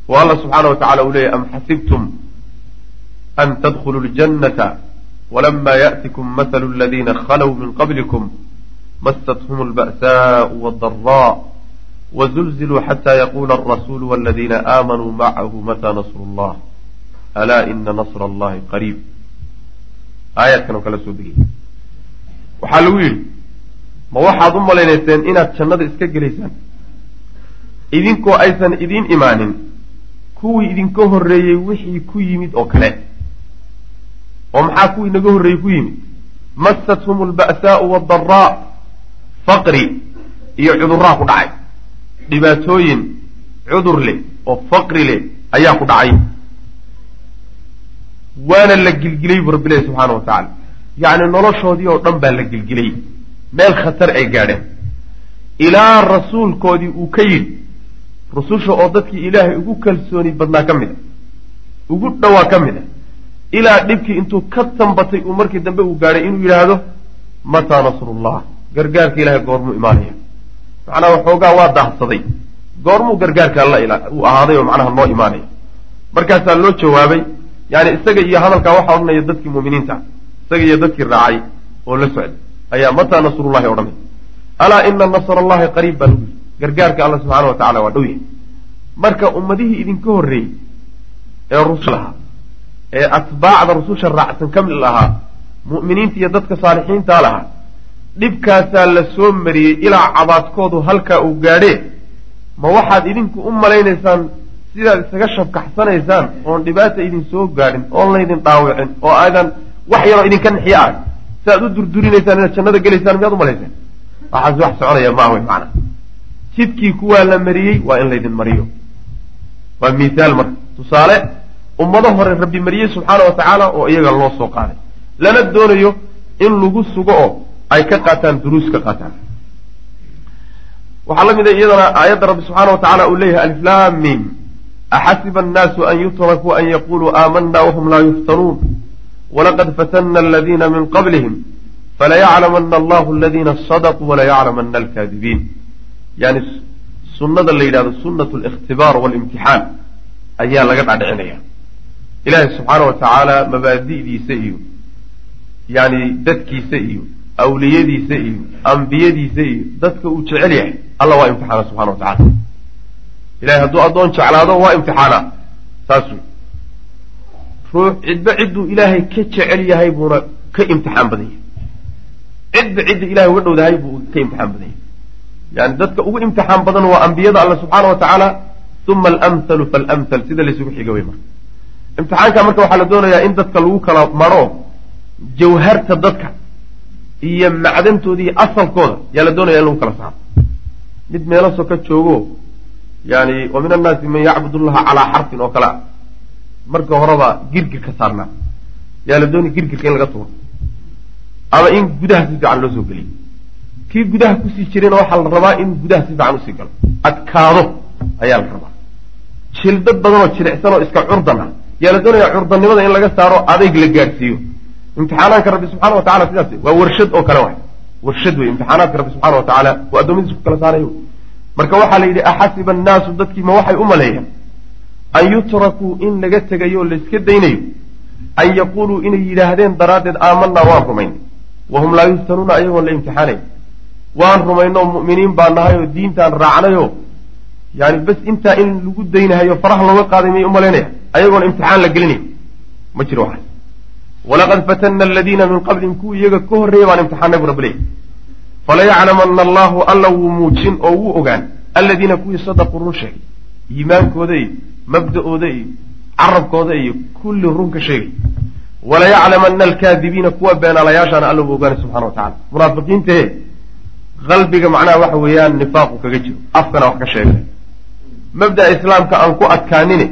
oo alla subxaana wa tacala uu leeyahy am xasibtum an tadkhuluu ljannata walamaa ya'tikum mathalu aladiina khalow min qablikum masathum alba'saau waaldaraa wazulziluu xataa yaquula alrasuulu waladiina aamanuu macahu mata nasru llah alaa ina nasra allahi qariib aayaadkan oo kala soo degay waxaa lagu yidhi ma waxaad u malaynayseen inaad jannada iska gelaysaan idinkoo aysan idiin imaanin kuwii idinka horreeyey wixii ku yimid oo kale oo maxaa kuwii naga horreeyey ku yimid massathum alba'saau waaddaraa faqri iyo cudurraa ku dhacay. Dhibaatooyin cudur leh oo faqri leh ayaa ku dhacay. Waana la gilgilay bu rabbi ilahi subxaana wa tacaala yacni noloshoodii oo dhan baa la gilgilay. Meel khatar ay gaadheen. Ilaa rasuulkoodii uu ka yidhi rususha oo dadkii ilaahay ugu kalsooni badnaa ka mid a ugu dhowaa ka mid a ilaa dhibkii intuu ka tambatay uu markii dambe uu gaadhay inuu yidhaahdo mataa nasrullah. Gargaarka ilahay goormuu imaanaya. Macnaha waxoogaa waa daahsaday. Goormuu gargaarka alla uu ahaaday oo macnaha noo imaanaya. Markaasaa loo jawaabay yani isaga iyo hadalkaa waxaa odhanaya dadkii muuminiinta isaga iyo dadkii raacay oo la socday ayaa mataa nasrullahi? odhanay alaa ina nasr allahi qariib baa lagu yiri gargaarka alla subxaana wa tacala waa dhow yahay. Marka ummadihii idinka horreeyey ee rusul ahaa ee atbaacda rususha raacsan ka mid lahaa mu'miniinta iyo dadka saalixiintaa lahaa dhibkaasaa la soo mariyey ilaa cabaadkoodu halkaa uu gaadhee ma waxaad idinku u malaynaysaan sidaad isaga shabkaxsanaysaan oon dhibaata idin soo gaadhin oon laydin dhaawicin oo aadan wax yaroo idinka nixiyo ah si aad u durdurinaysaan inaad jannada gelaysaan miyaad umalaysaan waxaas wax soconaya maaha wey macana jidkii kuwaa la mariyey waa in laydin mariyo. Waa mithaal marka tusaale ummado hore rabbi mariyey subxaana wa oo iyaga loo soo qaaday. Lana doonayo in lagu sugo oo ay ka qaataan duruus ka qaataan. Waxaa la a iyadana aayadda rabbi subxaana wa tacala uu leeyahay aliflaamim axasiba annaasu an yutrakuu an yaquluu aamana wahum laa yuftanuun walaqad fatana aladiina min qablihim falayaclamana allahu aladiina sadaquu walayaclamana alkaadibiin. Yani sunnada la yidhahdo sunnat alikhtibaar waalimtixaan ayaa laga dhadhicinaya ilaahay subxaana wa mabaadi'diisa iyo yani dadkiisa iyo awliyadiisa iyo ambiyadiisa iyo dadka uu jecel yahay alla waa imtixaana subxana wa tacala ilahay hadduu addoon jeclaado waa imtixaana. Saas wey ruux cidba cidduu ilaahay ka jecel yahay buuna ka imtixaan badan yahay. Cidba cidda ilahay uga dhowdahay buu ka imtixaan badan yahay. Yani dadka ugu imtixaan badan waa ambiyada alla subxaana wa uma alamhalu faalamhal sida laysugu xiga wey marka imtixaanka marka waxaa la doonayaa in dadka lagu kala maro jawharta dadka iyo macdantooda iyo asalkooda yaa la doonaya in lagu kala saaro. Mid meelo soka joogo yani wa min annaasi man yacbud llaha calaa xarfin oo kale ah marka horeba girgir ka saarnaa. Yaa la doonaya girgirka in laga tuuro. Ama in gudaha si fiican loo soo geliyo. Kii gudaha ku sii jirayna waxaa la rabaa in gudaha si fiican u sii galo. Adkaado ayaa la rabaa. Jildad badanoo jilicsan oo iska curdan ah yaa la doonaya curdannimada in laga saaro adayg la gaadhsiiyo. Imtixaanaanka rabbi subxana wa tacala sidaas waa warshad oo kale waay. Warshad wey imtixaanaadka rabbi subxana wa tacaala waa addoommadiis ku kala saarayo. Marka waxaa la yidhi axasiba annaasu dadkiima waxay u maleeyaan an yutrakuu in laga tegayo o layska daynayo? An yaquuluu inay yidhaahdeen daraaddeed aamanaa waan rumaynay wahum laa yuftanuuna ayagoon la imtixaanayn waan rumaynoo mu'miniin baa nahay oo diintaan raacnayo yani bas intaa in lagu daynahayo faraha looga qaaday miyay u malaynaya ayagoon imtixaan la gelinay ma jiro waxaas walaqad fatana aladiina min qablihim kuwii iyaga ka horreeyay baan imtixaanay bu rabbi leey falayaclamana allahu alla wuu muujin oo wuu ogaan. Aladiina kuwii sadaquu run sheegay iimaankooda iyo mabda-ooda iyo carabkooda iyo kulli run ka sheegay. Walayaclamana alkaadibiina kuwa beenaalayaashaana alla wuu ogaanay subxana wa tacala munaafiqiintahe qalbiga macnaha waxa weeyaan nifaaqu kaga jiro afkana wax ka sheegay mabda'a islaamka aan ku adkaanine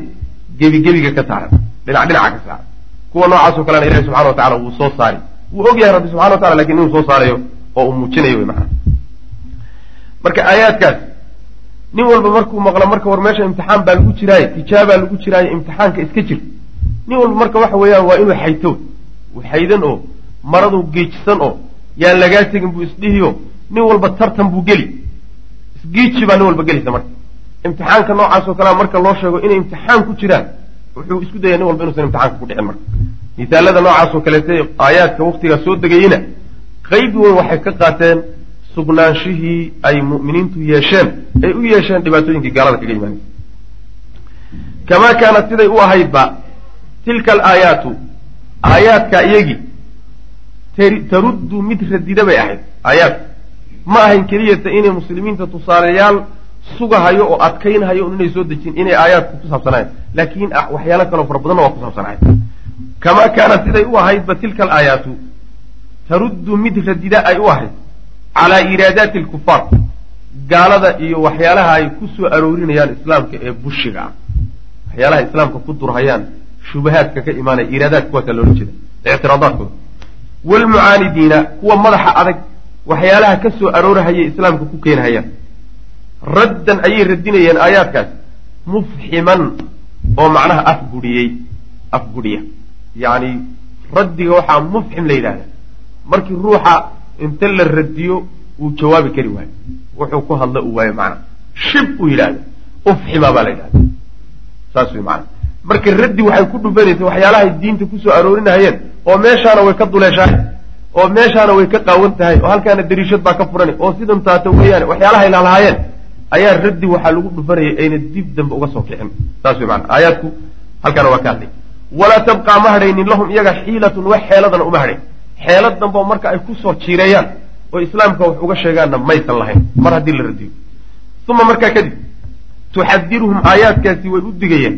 gebigebiga ka saaran dhinac dhinaca ka saaran. Kuwa noocaasoo kalena ilahi subxana wa tacala wuu soo saari wuu og yahay rabbi subxana wa tacala laakiin inuu soo saarayo oo uu muujinayo wey macana marka aayaadkaas nin walba markuu maqlo marka war meesha imtixaan baa lagu jiraaye tijaabaa lagu jiraaye imtixaanka iska jir nin walba marka waxa weeyaan waa inuu xayto xaydan oo maradu geejisan oo yaan lagaa tegin buu isdhihiyo nin walba tartan buu geli. Isgiiji baa nin walba gelaysa marka imtixaanka noocaasoo kalea marka loo sheego inay imtixaan ku jiraan wuxuu isku daya nin walba inuusan imtixaanka ku dhicin marka. Misaalada noocaasoo kaleete aayaadka waktigaa soo degayeyna qayb weyn waxay ka qaateen sugnaanshihii ay mu'miniintu yeesheen ay u yeesheen dhibaatooyinkii gaalada kaga imaanaysa kamaa kaanat siday u ahaydba tilka alaayaatu aayaadka iyagii taruddu mid radida bay ahayd aayaadka ma ahayn keliyata inay muslimiinta tusaaleyaal sugahayo oo adkaynhayo inay soo dejin inay aayaadku ku saabsanayen laakiin waxyaalo kaloo fara badanna waa ku saabsanahay kamaa kaanat siday u ahaydba tilka alaayaatu taruddu mid radida ay u ahayd calaa iraadaati alkufaar gaalada iyo waxyaalaha ay ku soo aroorinayaan islaamka ee bushiga. Ah waxyaalaha islaamka ku durhayaan shubahaadka ka imaanaya iraadaadka kuwaasaa loola jeeda ictiraadaadkooda waalmucaanidiina kuwa madaxa adag waxyaalaha ka soo islaamka ku keenhayaan raddan ayay radinayeen aayaadkaas. Mufximan oo macnaha afgudhiyey afgudhiya yacni raddiga waxaa mufxim la yidhahda markii ruuxa inta la radiyo uu jawaabi kari waayo. Wuxuu ku hadla uu waayo macnaha shib uu yidhahda ufxima baa la yidhahda saas wey macana marka raddi waxay ku dhufanaysa waxyaalahay diinta ku soo aroorinahayeen oo meeshaana way ka duleeshahay oo meeshaana way ka qaawan tahay oo halkaana dariishad baa ka furani oo sidan taata weeyaane waxyaalahay laalahaayeen ayaa raddi waxaa lagu dhufanayay ayna dib dambe uga soo kicin. Saas wey maana aayaadku halkaana waa ka hadlay. Walaa tabqaa ma hadhaynin lahum iyaga xiilatun wax xeeladana uma hadhayn. Xeelad dambe oo marka ay ku soo jiireeyaan oo islaamka wax uga sheegaanna maysan lahayn. Mar haddii la radiyo. Uma markaa kadib tuxadiruhum aayaadkaasi way u digayaan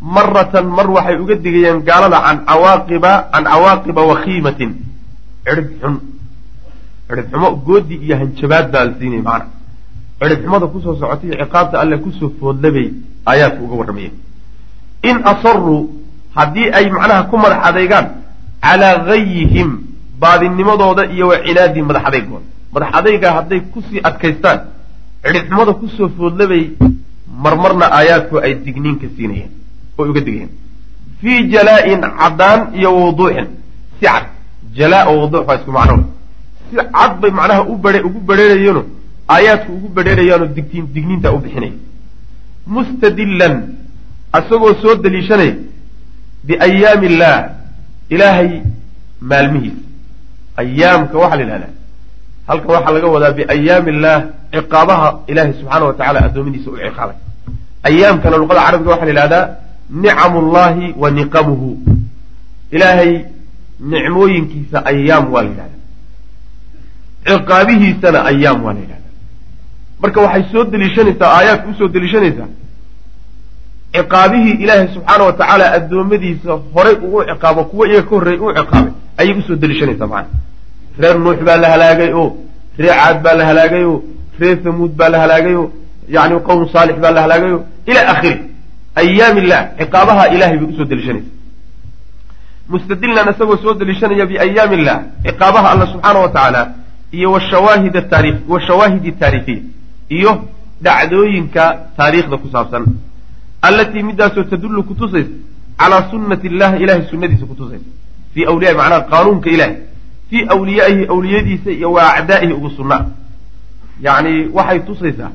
maratan mar waxay uga digayaan gaalada can cawaaqiba can cawaaqiba wakhiimatin cirib xun. Goodi iyo hanjabaad baa la siinaya macana cirib xumada ku soo socotay ciqaabta alle ku soo foodlabay aayaadka uga warramaya. In asaruu haddii ay macnaha ku madax adeegaan calaa gayihim baadinimadooda iyo wa cinaadii madax adeygooda madax adaygaa hadday ku sii adkaystaan cidhibxumada ku soo foodlabay marmarna aayaadku ay digniin ka siinayeen oo uga digayeen fii jalaa-in caddaan iyo wuduuxin. Si cad. Jalaa o wuduux waa isku macno. Si cad bay macnaha u bare ugu badheerayeeno aayaadku ugu badheerayaanoo digtiin digniinta u bixinaya mustadillan asagoo soo daliishanaya biayaami illaah ilaahay maalmihiisa ayaamka waxaa la yidhahdaa. Halkan waxaa laga wadaa biayaami illaah ciqaabaha ilaahay subxaana wa tacala addoommadiisa u ciqaabay. Ayaamkana luqada carabiga waxaa la yidhahdaa nicamu llahi wa niqamuhu. Ilaahay nicmooyinkiisa ayaam waa la yidhahdaa. Ciqaabihiisana ayaam waa la yidhahdaa marka waxay soo deliishanaysaa aayaadka u soo deliishanaysaa. Ciqaabihii ilaahay subxaana wa tacaala addoommadiisa horay uu ciqaabo kuwa iyaga ka horreeyay uu ciqaabay ayay u soo deliishanaysaa macana reer nuux baa la halaagay oo reer caad baa la halaagay oo reer hamuud baa la halaagay oo yani qowm saalix baa la halaagay oo ila akhiri ayaam illah ciqaabaha ilahay bay u soo deliishanaysa mustadillan isagoo soo deliishanaya biayaami illah ciqaabaha alla subxaana wa tacaala iyo washawaahid taari washawaahidi taariikhiya iyo dhacdooyinka taariikhda ku saabsan. Allatii midaasoo tadullu kutusaysa calaa sunnati illahi ilahay sunnadiisa kutusaysa fii awliyaai macnaha qaanuunka ilahay fii awliyaa'ihi awliyadiisa iyo wa acdaa'ihi ugu sunnaa yacni waxay tusaysaa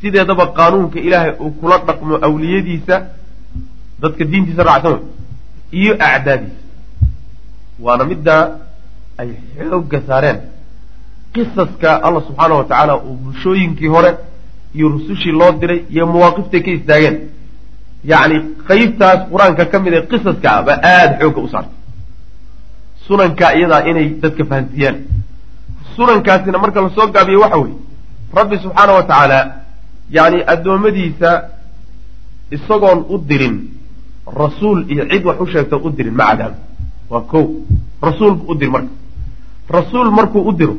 sideedaba qaanuunka ilaahay uu kula dhaqmo awliyadiisa dadka diintiisa raacsan iyo acdaadiisa. Waana middaa ay xoogga saareen qisaska allah subxaana wa tacaala uu bulshooyinkii hore iyo rusushii loo diray iyo mawaaqiftay ka istaageen. Yacni qeybtaas qur'aanka ka mid ee qisaska ba aada xoogga u saartay. Sunanka iyadaa inay dadka fahansiiyaan sunankaasina marka la soo gaabiyo waxa weeye rabbi subxaana wa tacaala yacni addoommadiisa isagoon u dirin rasuul iyo cid wax u sheegta u dirin ma cadaabo waa ko rasuulku u dir marka. Rasuul markuu u diro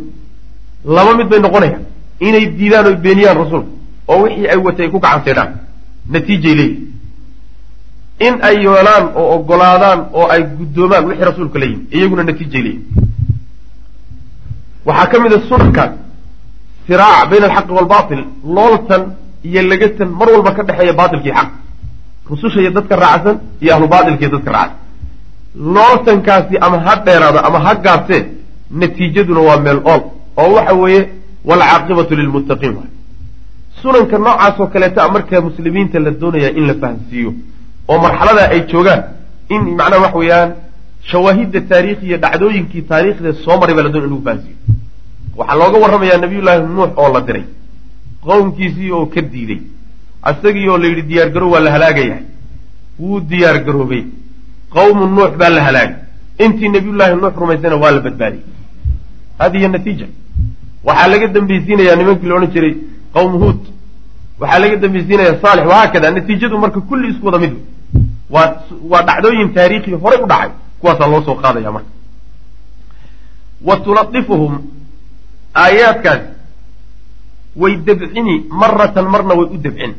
laba mid bay noqonayaan. Inay diidaan oy beeniyaan rasuulka oo wixii ay watay ay ku gacanseedhaan natiijay leeyihi in ay yeelaan oo ogolaadaan oo ay guddoomaan wixii rasuulka la yimi iyaguna natiijay leeyihi waxaa ka mid a sunankaas siraac bayna alxaqi waalbatil looltan iyo legatan mar walba ka dhexeeya baatilkii xaq. Rususha iyo dadka raacsan iyo ahlu iyo dadka raacsan. Looltankaasi ama ha dheeraado ama ha gaabsee natiijaduna waa meel ool oo waxa weeye waalcaaqibatu lilmuttaqiin waay sunanka noocaasoo kaleeta markaa muslimiinta la doonayaa in la fahansiiyo oo marxalada ay joogaan in macnaha waxa weeyaan shawaahidda taariikhiya dhacdooyinkii taariikhda soo maray baa la doonaya in lagu fahansiiyo waxaa looga warramayaa nabiyullaahi nuux oo la diray qowmkiisii oo ka diiday. Isagii oo la yidhi diyaar garow waa la halaagayahay wuu diyaar garoobay. Qowmu nuux baa la halaagay. Intii nabiyullaahi nuux rumaysana waa la badbaadiyey. Hadihi natiija waxaa laga dambeysiinayaa nimankii la odhan jiray qowmu huud. Waxaa laga dambeysiinaya saalix. Wahaakada natiijadu marka kulli isku wada mid. Waa waa dhacdooyin taariikhi horey u dhacay kuwaasaa loo soo qaadaya marka. Wa tuladifuhum aayaadkaasi way debcini maratan marna way u debcin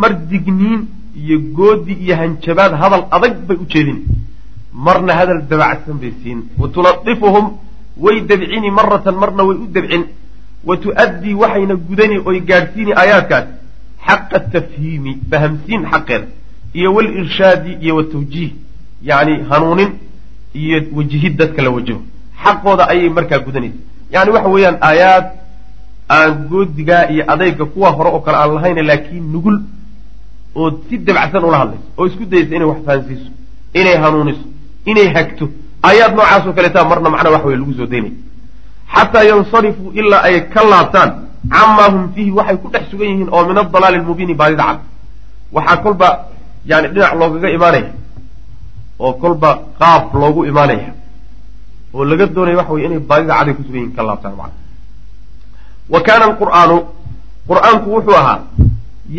mar digniin iyo goodi iyo hanjabaad hadal adag bay u jeedin. Marna hadal dabacsan bay siin. Wa tuladifuhum way debcini maratan marna way u debcin wa tu'addii waxayna gudani oy gaadhsiini aayaadkaas xaqa tafhiimi fahamsiin xaqeeda iyo walirshaadi iyo watawjiih yacni hanuunin iyo wajihid dadka la wajaho xaqooda ayay markaa gudanaysa yani waxa weeyaan aayaad aan goodigaa iyo adayga kuwa hore oo kale aan lahayna laakiin nugul oo si dabacsan ula hadlayso oo isku dayaysa inay wax fahansiiso inay hanuuniso inay hagto aayaad noocaasoo kaleeta marna macnaa wax wey lagu soo daynaya xataa yansarifuu ilaa ay ka laabtaan. Camaa hum fiihi waxay ku dhex sugan yihiin oo min adalaali lmubiini baadida cad. Waxaa kolba yani dhinac loogaga imaanaya oo kolba qaab loogu imaanaya oo laga doonaya waxa weye inay baadida caday ku sugan yihiin ka laabtaan macna. Wa kaana alqur'aanu qur'aanku wuxuu ahaa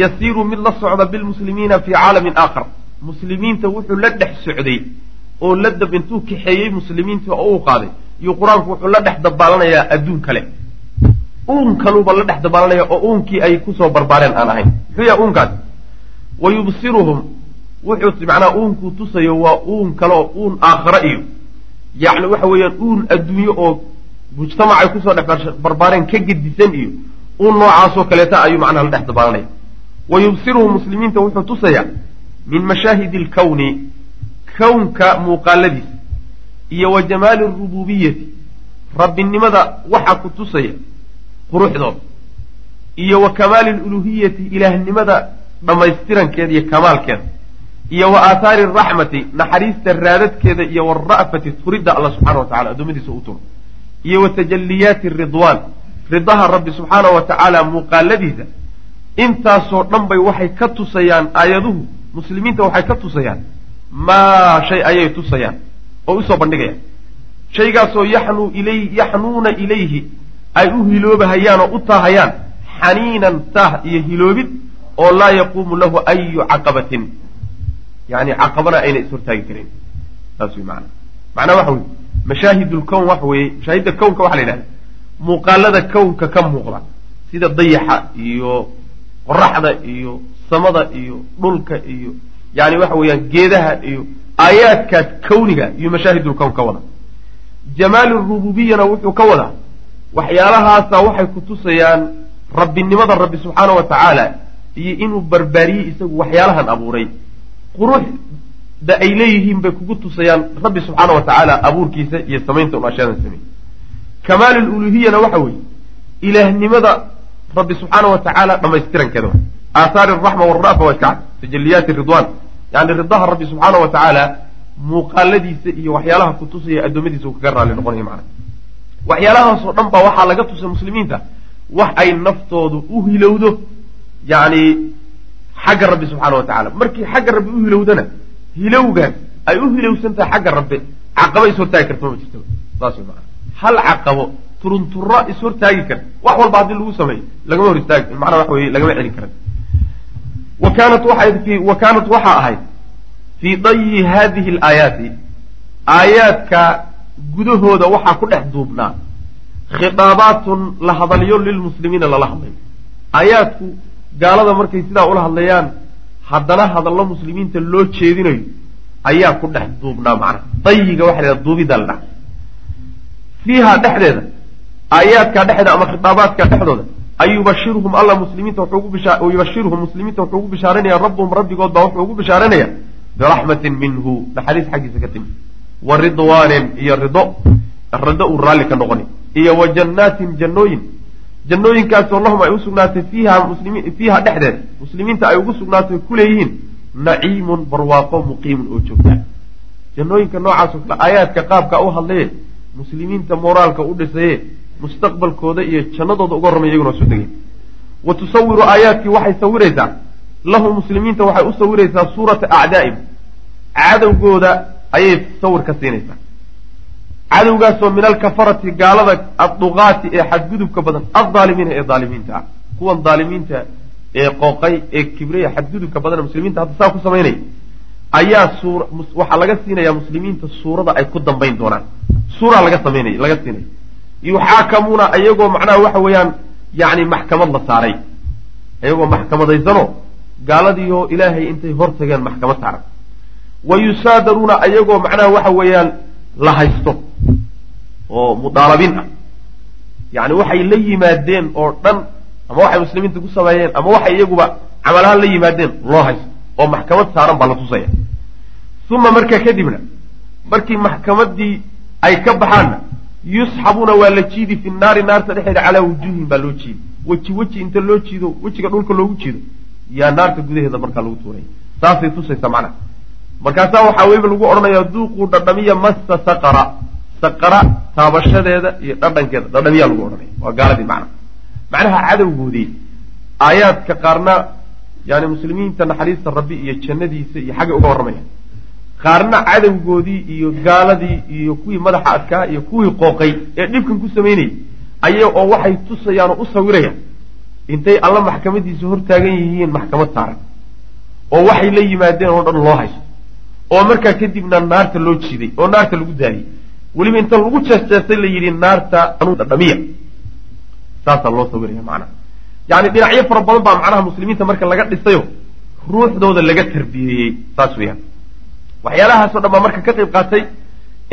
yasiiru mid la socda bilmuslimiina fii caalamin aakhar. Muslimiinta wuxuu la dhex socday oo la dab intuu kaxeeyey muslimiinta oo u qaaday iyo qur'aanku wuxuu la dhex dabaalanayaa adduun kale. Uun kaluuba la dhex dabaalanaya oo uunkii ay ku soo barbaareen aan ahayn. Muxuu yaha uunkaas? Wa yubsiruhum. Wuxuu macnaha uunkuu tusayo waa uun kale oo uun aakhara iyo. Yacni waxa weeyaan uun adduunyo oo mujtamac ay ku soo dhex barbaareen ka gedisan iyo. Uun noocaasoo kaleeta ayuu macnaha la dhex dabaalanaya. Wa yubsiruhum muslimiinta wuxuu tusayaa min mashaahidi alkawni kownka muuqaaladiisa iyo wa jamaali arububiyati rabbinimada waxa ku tusaya quruxdooda iyo wa kamaali aluluhiyati ilaahnimada dhammaystirankeeda iyo kamaalkeeda iyo wa aathaari araxmati naxariista raadadkeeda iyo wara'fati turidda alla subxana wa tacala addoommadiisa u turo iyo wa tajaliyaati ridwaan ridaha rabbi subxaana wa tacaala muuqaaladiisa intaasoo dhan bay waxay ka tusayaan aayaduhu muslimiinta waxay ka tusayaan maa shay ayay tusayaan oo u soo bandhigayaan shaygaasoo yaxnuu ilay yaxnuuna ilayhi ay u hiloobahayaan oo u taahayaan xaniinan taah iyo hiloobid oo laa yaquumu lahu ayu caqabatin. Yani caqabana ayna ishortaagi karin. Saas wey maana macnaa waxa weye mashaahid lkown waxa weeye mashaahidda kownka waxa la yidhahda muuqaalada kownka ka muuqda sida dayaxa iyo qoraxda iyo samada iyo dhulka iyo yani waxa weeyaan geedaha iyo aayaadkaas kawniga iyo mashaahidulkown ka wada jamaali rububiyana wuxuu ka wadaa waxyaalahaasa waxay ku tusayaan rabbinimada rabbi subxaana wa tacaala iyo inuu barbaariyey isagu waxyaalahan abuuray. Quruxda ay leeyihiin bay kugu tusayaan rabbi subxaana wa tacaala abuurkiisa iyo samaynta un ashyadan sameeyey kamaal luluhiyana waxa weeye ilaahnimada rabbi subxaana wa tacaala dhamaystirankeeda aathaari araxma warafa waa iska cad tajaliyaati ridwan yani ridaha rabbi subxaana wa tacaala muuqaaladiisa iyo waxyaalaha ku tusaya addoommadiisa uu kaga raalli noqonaya macana waxyaalahaasoo dhan baa waxaa laga tusay muslimiinta. Wax ay naftoodu u hilowdo yani xagga rabbi subxaana wa tacala markii xagga rabbi u hilowdana hilowgaas ay u hilowsan tahay xagga rabbi caqaba ishortaagi karta ma jirtaba saas wey maana hal caqabo turunturo ishortaagi karta. Wax walba haddii lagu sameeyo lagama hor istaagi macnaa waxa weye lagama celin karan wa kaanat waxaa ahayd fii dayi hadihi alaayaati aayaadka gudahooda waxaa ku dhex duubnaa khidaabaatun la hadalyo lilmuslimiina lala hadlayo aayaadku gaalada markay sidaa ula hadlayaan haddana hadallo muslimiinta loo jeedinayo ayaa ku dhex duubnaa macnaha dayiga waxa la duubidda la dhaha fiiha dhexdeeda aayaadka dhexdeeda ama khitaabaadka dhexdooda ayubashiruhum alla muslimiinta wuxuu yubashiruhum muslimiinta wuxuu ugu bishaaranaya rabbuhum rabbigood baa wuxuu ugu bishaaranaya biraxmatin minhu naxariis xaggiisa ka timi wa ridwaanin iyo rido rido uu raalli ka noqoni iyo wa jannaatin jannooyin jannooyinkaasoo lahum ay u sugnaatay fiiha muslimi fiiha dhexdeeda muslimiinta ay ugu sugnaatay ku leeyihiin naciimun barwaaqo muqiimun oo joogtaa jannooyinka noocaasoo kale aayaadka qaabka u hadlaye muslimiinta moraalka u dhisaye mustaqbalkooda iyo jannadooda uga hormay iyaguna soo degay wa tusawiru aayaadkii waxay sawiraysaa. Lahum muslimiinta waxay u sawiraysaa suurata acdaa'im cadowgooda ayay sawir ka siinaysaa. Cadowgaasoo min alkafarati gaalada adduqaati ee xadgudubka badan addaalimiina ee daalimiinta. Ah kuwan daalimiinta ee qooqay ee kibraya xadgudubka badan muslimiinta hadda saa ku samaynaya ayaa waxaa laga siinayaa muslimiinta suurada ay ku dambayn doonaan. Suura laga samaynaya laga siinaya yuxaakamuuna ayagoo macnaha waxa weeyaan yacni maxkamad la saaray. Ayagoo maxkamadaysanoo gaaladiioo ilaahay intay hor tageen maxkamad saaran wa yusaadaruuna ayagoo macnaha waxa weeyaan la haysto oo mudaalabin ah. Yacni waxay la yimaadeen oo dhan ama waxay muslimiinta ku sameeyeen ama waxay iyaguba camalahaan la yimaadeen loo haysto oo maxkamad saaran baa la tusaya. Uma markaa kadibna markii maxkamaddii ay ka baxaanna yusxabuuna waa la jiidi fi naari naarta dhexeeda calaa wujuuhin baa loo jiidi. Weji weji inta loo jiido wejiga dhulka loogu jiido yaa naarta gudaheeda markaa lagu tuuraya saasay tusaysaa macnaha markaasaa waxaa weliba lagu odhanayaa duuquu dhadhamiya massa saqara. Saqara taabashadeeda iyo dhadhankeeda dhadhamiyaa lagu odhanaya. Waa gaaladii macnaha macnaha cadowgoodii aayaadka qaarna yani muslimiinta naxariista rabbi iyo jannadiisa iyo xaggay uga warramayaan qaarna cadowgoodii iyo gaaladii iyo kuwii madaxa adkaa iyo kuwii qooqay ee dhibkan ku samaynayay aya oo waxay tusayaan oo u sawirayaan intay alla maxkamadiisa hortaagan yihiin maxkamad saaran oo waxay la yimaadeen oo dhan loo haysto oo markaa kadibna naarta loo jiiday oo naarta lagu daadiyey weliba inta lagu jeesjeestay la yidhi naarta dhamiya saasaa loo sawiraya macnaha. Yani dhinacyo fara badan baa macnaha muslimiinta marka laga dhisayo ruuxdooda laga tarbiyeeyey saas weyaan waxyaalahaasoo dhan baa marka ka qayb qaatay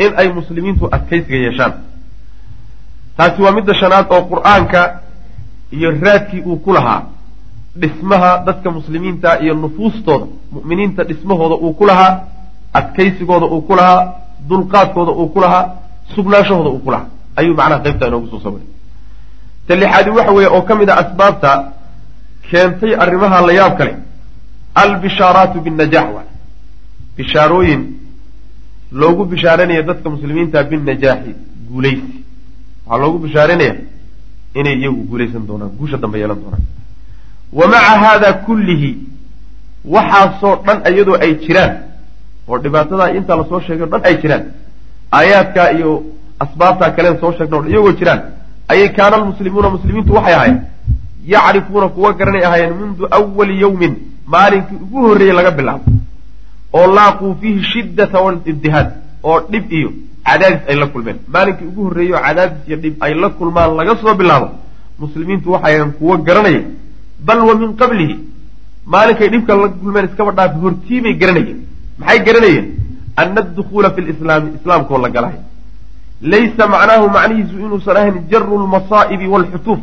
in ay muslimiintu adkaysiga yeeshaan. Taasi waa midda shanaad oo qur'aanka iyo raadkii uu ku lahaa. Dhismaha dadka muslimiinta iyo nufuustooda mu'miniinta dhismahooda uu ku lahaa adkaysigooda uu ku lahaa dulqaadkooda uu ku lahaa sugnaanshahooda uu ku lahaa. Ayuu macnaha qaybtaa inoogu soo sawiray ta lixaadi waxa weeye oo ka mid a asbaabta keentay arrimaha la yaab kale albishaaraatu binnajax bishaarooyin loogu bishaaranaya dadka muslimiinta binnajaaxi guulaysi. Waxaa loogu bishaaranaya inay iyagu guulaysan doonaan guusha dambe yeelan doonaan. Wa maca haada kullihi waxaasoo dhan iyadoo ay jiraan oo dhibaatadaa intaa la soo sheegay o dhan ay jiraan aayaadkaa iyo asbaabtaa kaleen soo sheegna o dhan iyagoo jiraan ayay kaana almuslimuuna muslimiintu waxay ahaayeen yacrifuuna kuwa garanay ahaayeen mundu awali yowmin maalinkii ugu horreeyey laga bilaabo oo laaquu fiihi shiddata walibdihaad oo dhib iyo cadaadis ay la kulmeen. Maalinkii ugu horreeyey cadaadis iyo dhib ay la kulmaan laga soo bilaabo. Muslimiintu waxay ahayn kuwo garanaya bal wa min qablihi. Maalinkay dhibka la kulmeen iskaba dhaafi hortiibay garanayeen. Maxay garanayeen? Ana adukhuula fi lislaami islaamkoo la galahay. Laysa macnaahu macnihiisu inuusan ahayn jaru lmasaa'ibi waalxutuuf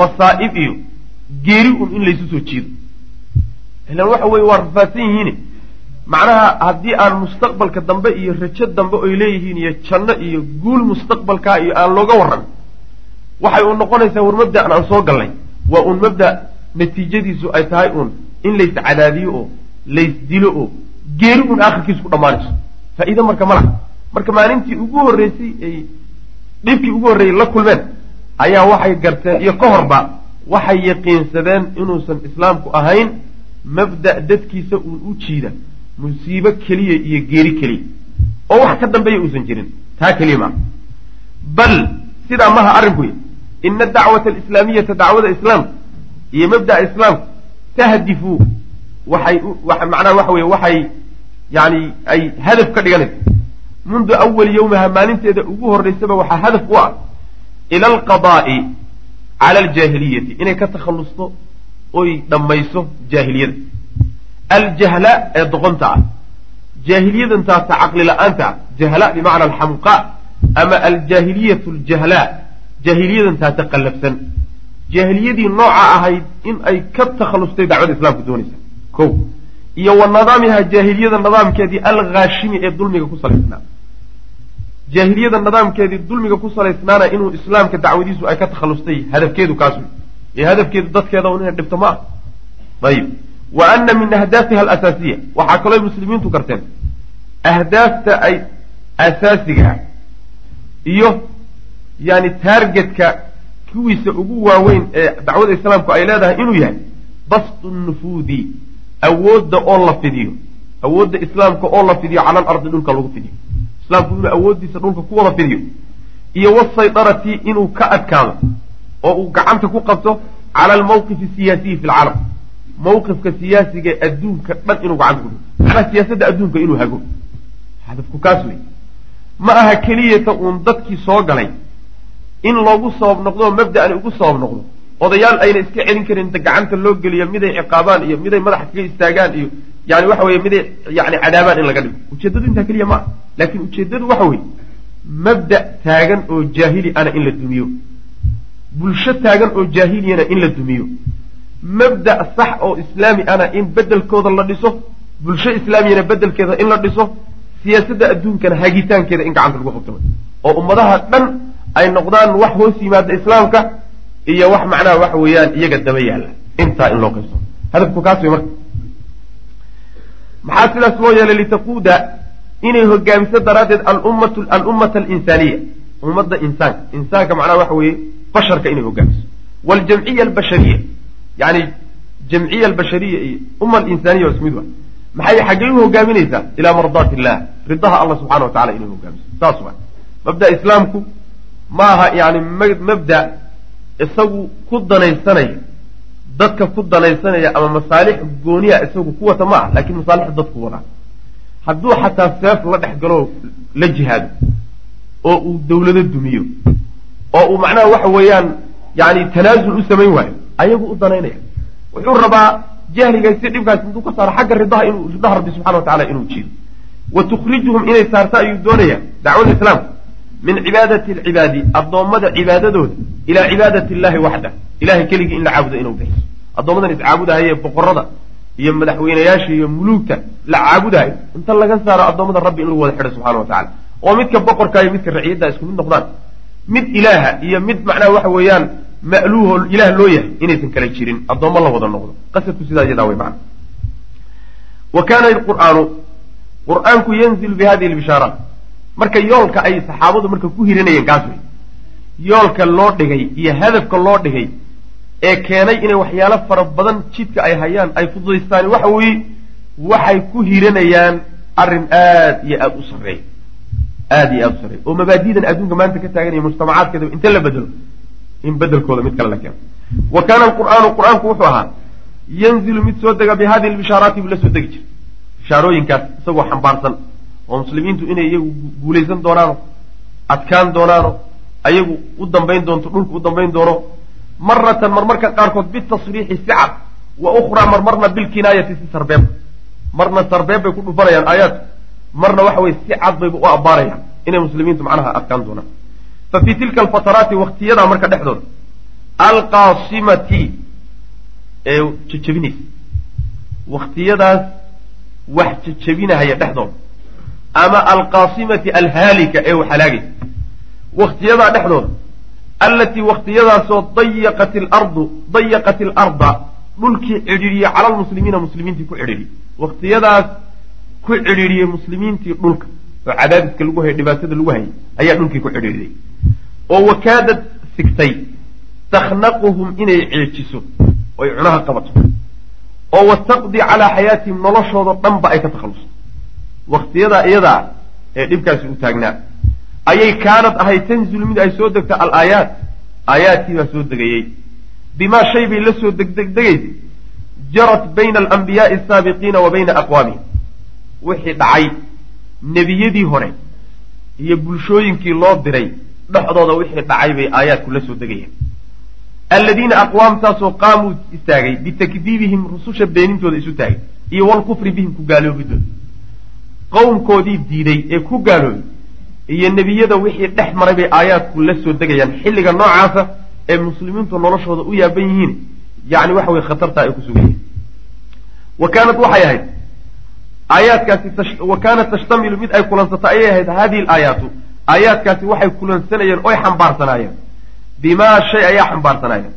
masaa'ib iyo geeri un in laysu soo jiido. Ilan waxa weye waa rafaadsan yihiine macnaha haddii aan mustaqbalka dambe iyo rajo dambe oy leeyihiin iyo janno iyo guul mustaqbalkaa iyo aan looga warramin waxay u noqonaysaa war mabda'an aan soo gallay. Waa uun mabda natiijadiisu ay tahay uun in lays cadaadiyo oo lays dilo oo geeri uun aakhirkiisu ku dhammaanayso. Faa'iide marka ma laha. Marka maalintii ugu horreysay ay dhibkii ugu horreeyey la kulmeen ayaa waxay garteen iyo ka horba waxay yaqiinsadeen inuusan islaamku ahayn mabda' dadkiisa uun u jiida musiibo keliya iyo geeri keliya oo wax ka dambeeya uusan jirin. Taa keliya maa bal sidaa maha arrinku ina dacwata alislaamiyata dacwada islaamka iyo mabda'a islaamku tahdifu waxay macnaha waxa weye waxay yani ay hadaf ka dhiganaysa mundu awali yowmiha maalinteeda ugu horreysaba waxaa hadaf u ah ila alqadaa'i cala aljaahiliyati inay ka takhallusto oy dhammayso jaahiliyada aljahla ee doqonta ah jaahiliyadantaasa caqli la'aanta ah jahla bimacna alxamqa ama aljaahiliyatu aljahlaa jaahiliyadantaasa qallafsan jaahiliyadii nooca ahayd in ay ka takhallustay dacwada islaamku doonaysa ko iyo wa nidaamiha jaahiliyada nidaamkeedii alghaashimi ee dulmiga ku salaysnaa jaahiliyada nidaamkeedii dulmiga ku salaysnaana inuu islaamka dacwadiisu ay ka takhallustay hadafkeedu kaas wey ee hadafkeedu dadkeeda un inay dhibto ma ah ayib wa ana min ahdaafiha alasaasiya waxaa kaloo muslimiintu garteen ahdaafta ay asaasiga ah iyo yani taargetka kuwiisa ugu waaweyn ee dacwada islaamku ay leedahay inuu yahay bastu nufuudi awoodda oo la fidiyo. Awoodda islaamka oo la fidiyo cala alardi dhulka lagu fidiyo. Islaamku inuu awooddiisa dhulka ku wada fidiyo. Iyo wasaydarati inuu ka adkaado oo uu gacanta ku qabto cala almawqifi siyaasiyi fi lcaalam mawqifka siyaasiga adduunka dhan inuu dhigo macnaha siyaasadda adduunka inuu hago? Hadafku kaas wey ma aha keliyata uun dadkii soo galay in loogu sabab noqdo oo mabda'ani ugu sabab noqdo. Odayaal ayna iska celin karin gacanta loo geliyo miday ciqaabaan iyo miday madaxa kaga istaagaan iyo yani waxa weye miday yani cadaabaan in laga dhigo. Ujeeddadu intaa keliya ma ah laakiin ujeeddadu waxa weeye mabda' taagan oo jaahili ana in la dumiyo. Bulsho taagan oo jaahiliyana in la dumiyo mabda' sax oo islaami ana in bedelkooda la dhiso bulsho islaamiyana bedelkeeda in la dhiso siyaasadda adduunkana hagitaankeeda in gacanta lagu qabto. Oo ummadaha dhan ay noqdaan wax hoos yimaada islaamka iyo wax macnaha waxa weeyaan iyaga daba yaalla. Intaa in loo qaybsano hadafku kaas wey marka. Maxaa sidaas loo yeelay litaquuda inay hogaamiso daraaddeed alummatu alummata alinsaaniya ummadda insaanka. Insaanka macnaha waxa weeye basharka inay hogaamiso. Waljamciya albashariya yani jamciya albashariya iyo umma alinsaaniya waa ismid wa maxay xaggay u hogaaminaysaa ilaa mardaati illah ridaha allah subxana wa tacala inay hogaamiso saas waa mabda islaamku ma aha yani mabda isagu ku danaysanaya dadka ku danaysanaya ama masaalix gooniya isagu ku wata ma ah laakiin masaalix dadku wadaa hadduu xataa seef la dhex galo la jihaado oo uu dawlado dumiyo oo uu macnaha waxa weeyaan yani tanaasul u samayn waayo ayagu u danaynaya. Wuxuu rabaa jahligaas si dhibkaas intuu ka saaro xagga ridaha inuu ridaha rabbi subxana wa tacala inuu jiido wa tukhrijuhum inay saarto ayuu doonaya dacwada islaamka min cibaadati alcibaadi addoommada cibaadadooda ilaa cibaadati illahi waxda. Ilahay keligii in la caabudo inuu bixiso addoommadan iscaabudahaye boqorada iyo madaxweynayaasha iyo muluugta la caabudahayo inta laga saaro addoommada rabbi in lagu wada xidho subxana wa tacala oo midka boqorka iyo midka raciyadda isku mid noqdaan. Mid ilaaha iyo mid macnaha waxa weeyaan ma'luuho ilaah loo yahay inaysan kala jirin addoommo la wada noqdo. Qasadku sidaa way macna. Wa kaana qur'aanu qur'aanku yanzilu bi hadihi lbishaaraat marka yoolka ay saxaabadu marka ku hirinayeen kaas wey yoolka loo dhigay iyo hadafka loo dhigay ee keenay inay waxyaalo fara badan jidka ay hayaan ay fududaystaan waxa weeye waxay ku hiranayaan arrin aad iyo aada u sarreeya. Aada iyo aada u sarreeya. Oo mabaadidan adduunka maanta ka taagan iyo mujtamacaadkeeda inta la bedelo in bedelkooda mid kale la keeno. Wa kaana alqur'aanu qur'aanku wuxuu ahaa yanzilu mid soo dega bi hadihi lbishaaraati buu la soo degi jira bishaarooyinkaas isagoo xambaarsan oo muslimiintu inay iyagu guulaysan doonaano adkaan doonaano ayagu u dambayn doonto dhulku u dambayn doono maratan marmarka qaarkood bitasriixi si cad wa ukhraa marmarna bilkinaayati si sarbeeb. Marna sarbeeb bay ku dhufanayaan aayaadku marna waxa weye si cad bayba u abbaarayaan. Inay muslimiintu macnaha adkaan doonaan fa fii tilka alfataraati waktiyadaa marka dhexdooda alqaasimati ee jejebinaysa waktiyadaas wax jejebinahaya dhexdooda ama alqaasimati alhaalika ee wax halaagaysa waktiyadaa dhexdooda allatii waktiyadaasoo dayaqat ilardu dayaqat ilarda dhulkii cidhiidhiyey cala lmuslimiina muslimiintii ku cidhiidhiyey waktiyadaas ku cidhiidhiyey muslimiintii dhulka oo cadaadiska lagu hayay dhibaatada lagu hayay ayaa dhulkii ku cidhiidhiyey oo wakaadad sigtay takhnaquhum inay ceejiso oy cunaha qabato. Oo wataqdi calaa xayaatihim noloshooda dhanba ay ka takhallusto waktiyadaa iyadaa ee dhibkaasi u taagnaa. Ayay kaanad ahay tanzilu mid ay soo degta alaayaat. Aayaadkii baa soo degayey bimaa shay bay la soo degdegaysay jarat bayna alambiyaai asaabiqiina wa bayna aqwaamihim. Wixii dhacay nebiyadii hore iyo bulshooyinkii loo diray dhexdooda wixii dhacay bay aayaadku la soo degayeen. Alladiina aqwaamtaasoo qaamuu istaagay bitakdiibihim rususha beenintooda isu taagay iyo walkufri bihim ku gaaloobidooda. Qowmkoodii diiday ee ku gaaloobay iyo nebiyada wixii dhex maray bay aayaadku la soo degayaan xilliga noocaasa ee muslimiintu noloshooda u yaaban yihiin yani waxa weye khatartaa ay ku sugan yihiin. Wa kaanat waxay ahayd aayaadkaasi wa kaanat tashtamilu mid ay kulansata ayay ahayd hadihi alaayaatu. Aayaadkaasi waxay kulansanayeen oy xambaarsanaayeen bimaa shay ayaa xambaarsanaayeen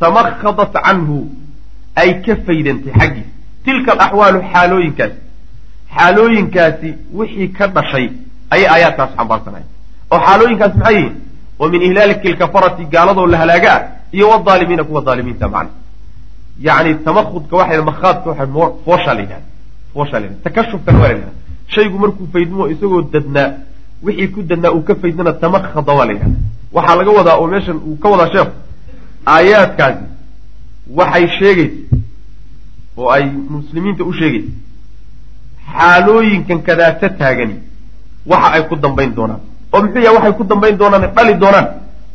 tamakhadat canhu. Ay ka faydantay xaggiisa tilka alaxwaalu xaalooyinkaasi. Xaalooyinkaasi wixii ka dhashay ayay aayaadkaas xambaarsanayen oo xaalooyinkaas maxay yihiin? Oo min ihlaaliki lkafarati gaaladoo la halaaga ah iyo waalimiina kuwa aalimiinta macna. Yani tamakhudka waxay makhaadka waxa fooshaa la yidhahda yidhahda takashufkan yidhahda shaygu markuu faydmo isagoo dadnaa wixii ku dadnaa uu ka faydnana tamakhada waa la waxaa laga wadaa oo meeshan uu ka wadaa sheekhu aayaadkaasi waxay sheegaysa oo ay muslimiinta u sheegaysa xaalooyinkan kadaata taagani waxa ay ku dambayn doonaan. Oo muxuu yahay waxay ku dambayn doonaan dhali doonaan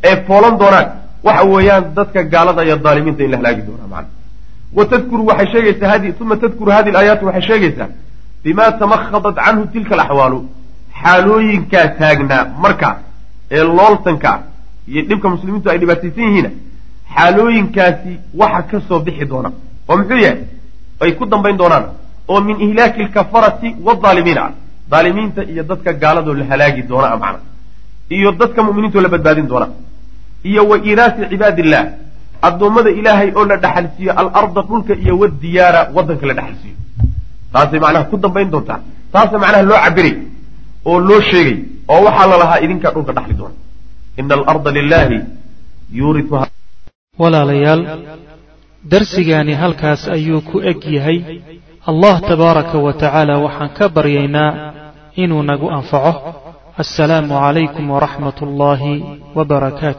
ee foolan doonaan waxa weeyaan dadka gaalada iyo daalimiinta in la halaagi doonaa macana wa tadkuru waxay sheegaysaa hadi uma tadkuru hadi alaayaatu waxay sheegaysaa bima tamakhadat canhu tilka alaxwaalu xaalooyinkaa taagnaa markaa ee looltanka iyo dhibka muslimiintu ay dhibaataysan yihiina xaalooyinkaasi waxa ka soo bixi doona oo muxuu yahay ay ku dambayn doonaan oo min ihlaaki alkafarati waalimiina daalimiinta iyo dadka gaaladoo la halaagi doona a macna iyo dadka mu'miniintoo la badbaadin doona iyo wa iiraasi cibaadi addoommada ilaahay oo la dhaxalsiiyo alarda dhulka iyo wadiyaara waddanka la dhaxalsiiyo. Taasay macnaha ku dambayn doontaa. Taasa macnaha loo cabiray oo loo sheegay oo waxaa la lahaa idinkaa dhulka dhaxli doona. Ina alarda lilahi yuurituha walaalayaal darsigaani halkaas ayuu ku eg yahay. Allah tabaaraka wa tacaala waxaan ka baryaynaa inuu nagu anfaco. Assalaamu calaykum waraxmat ullaahi wbarakaatu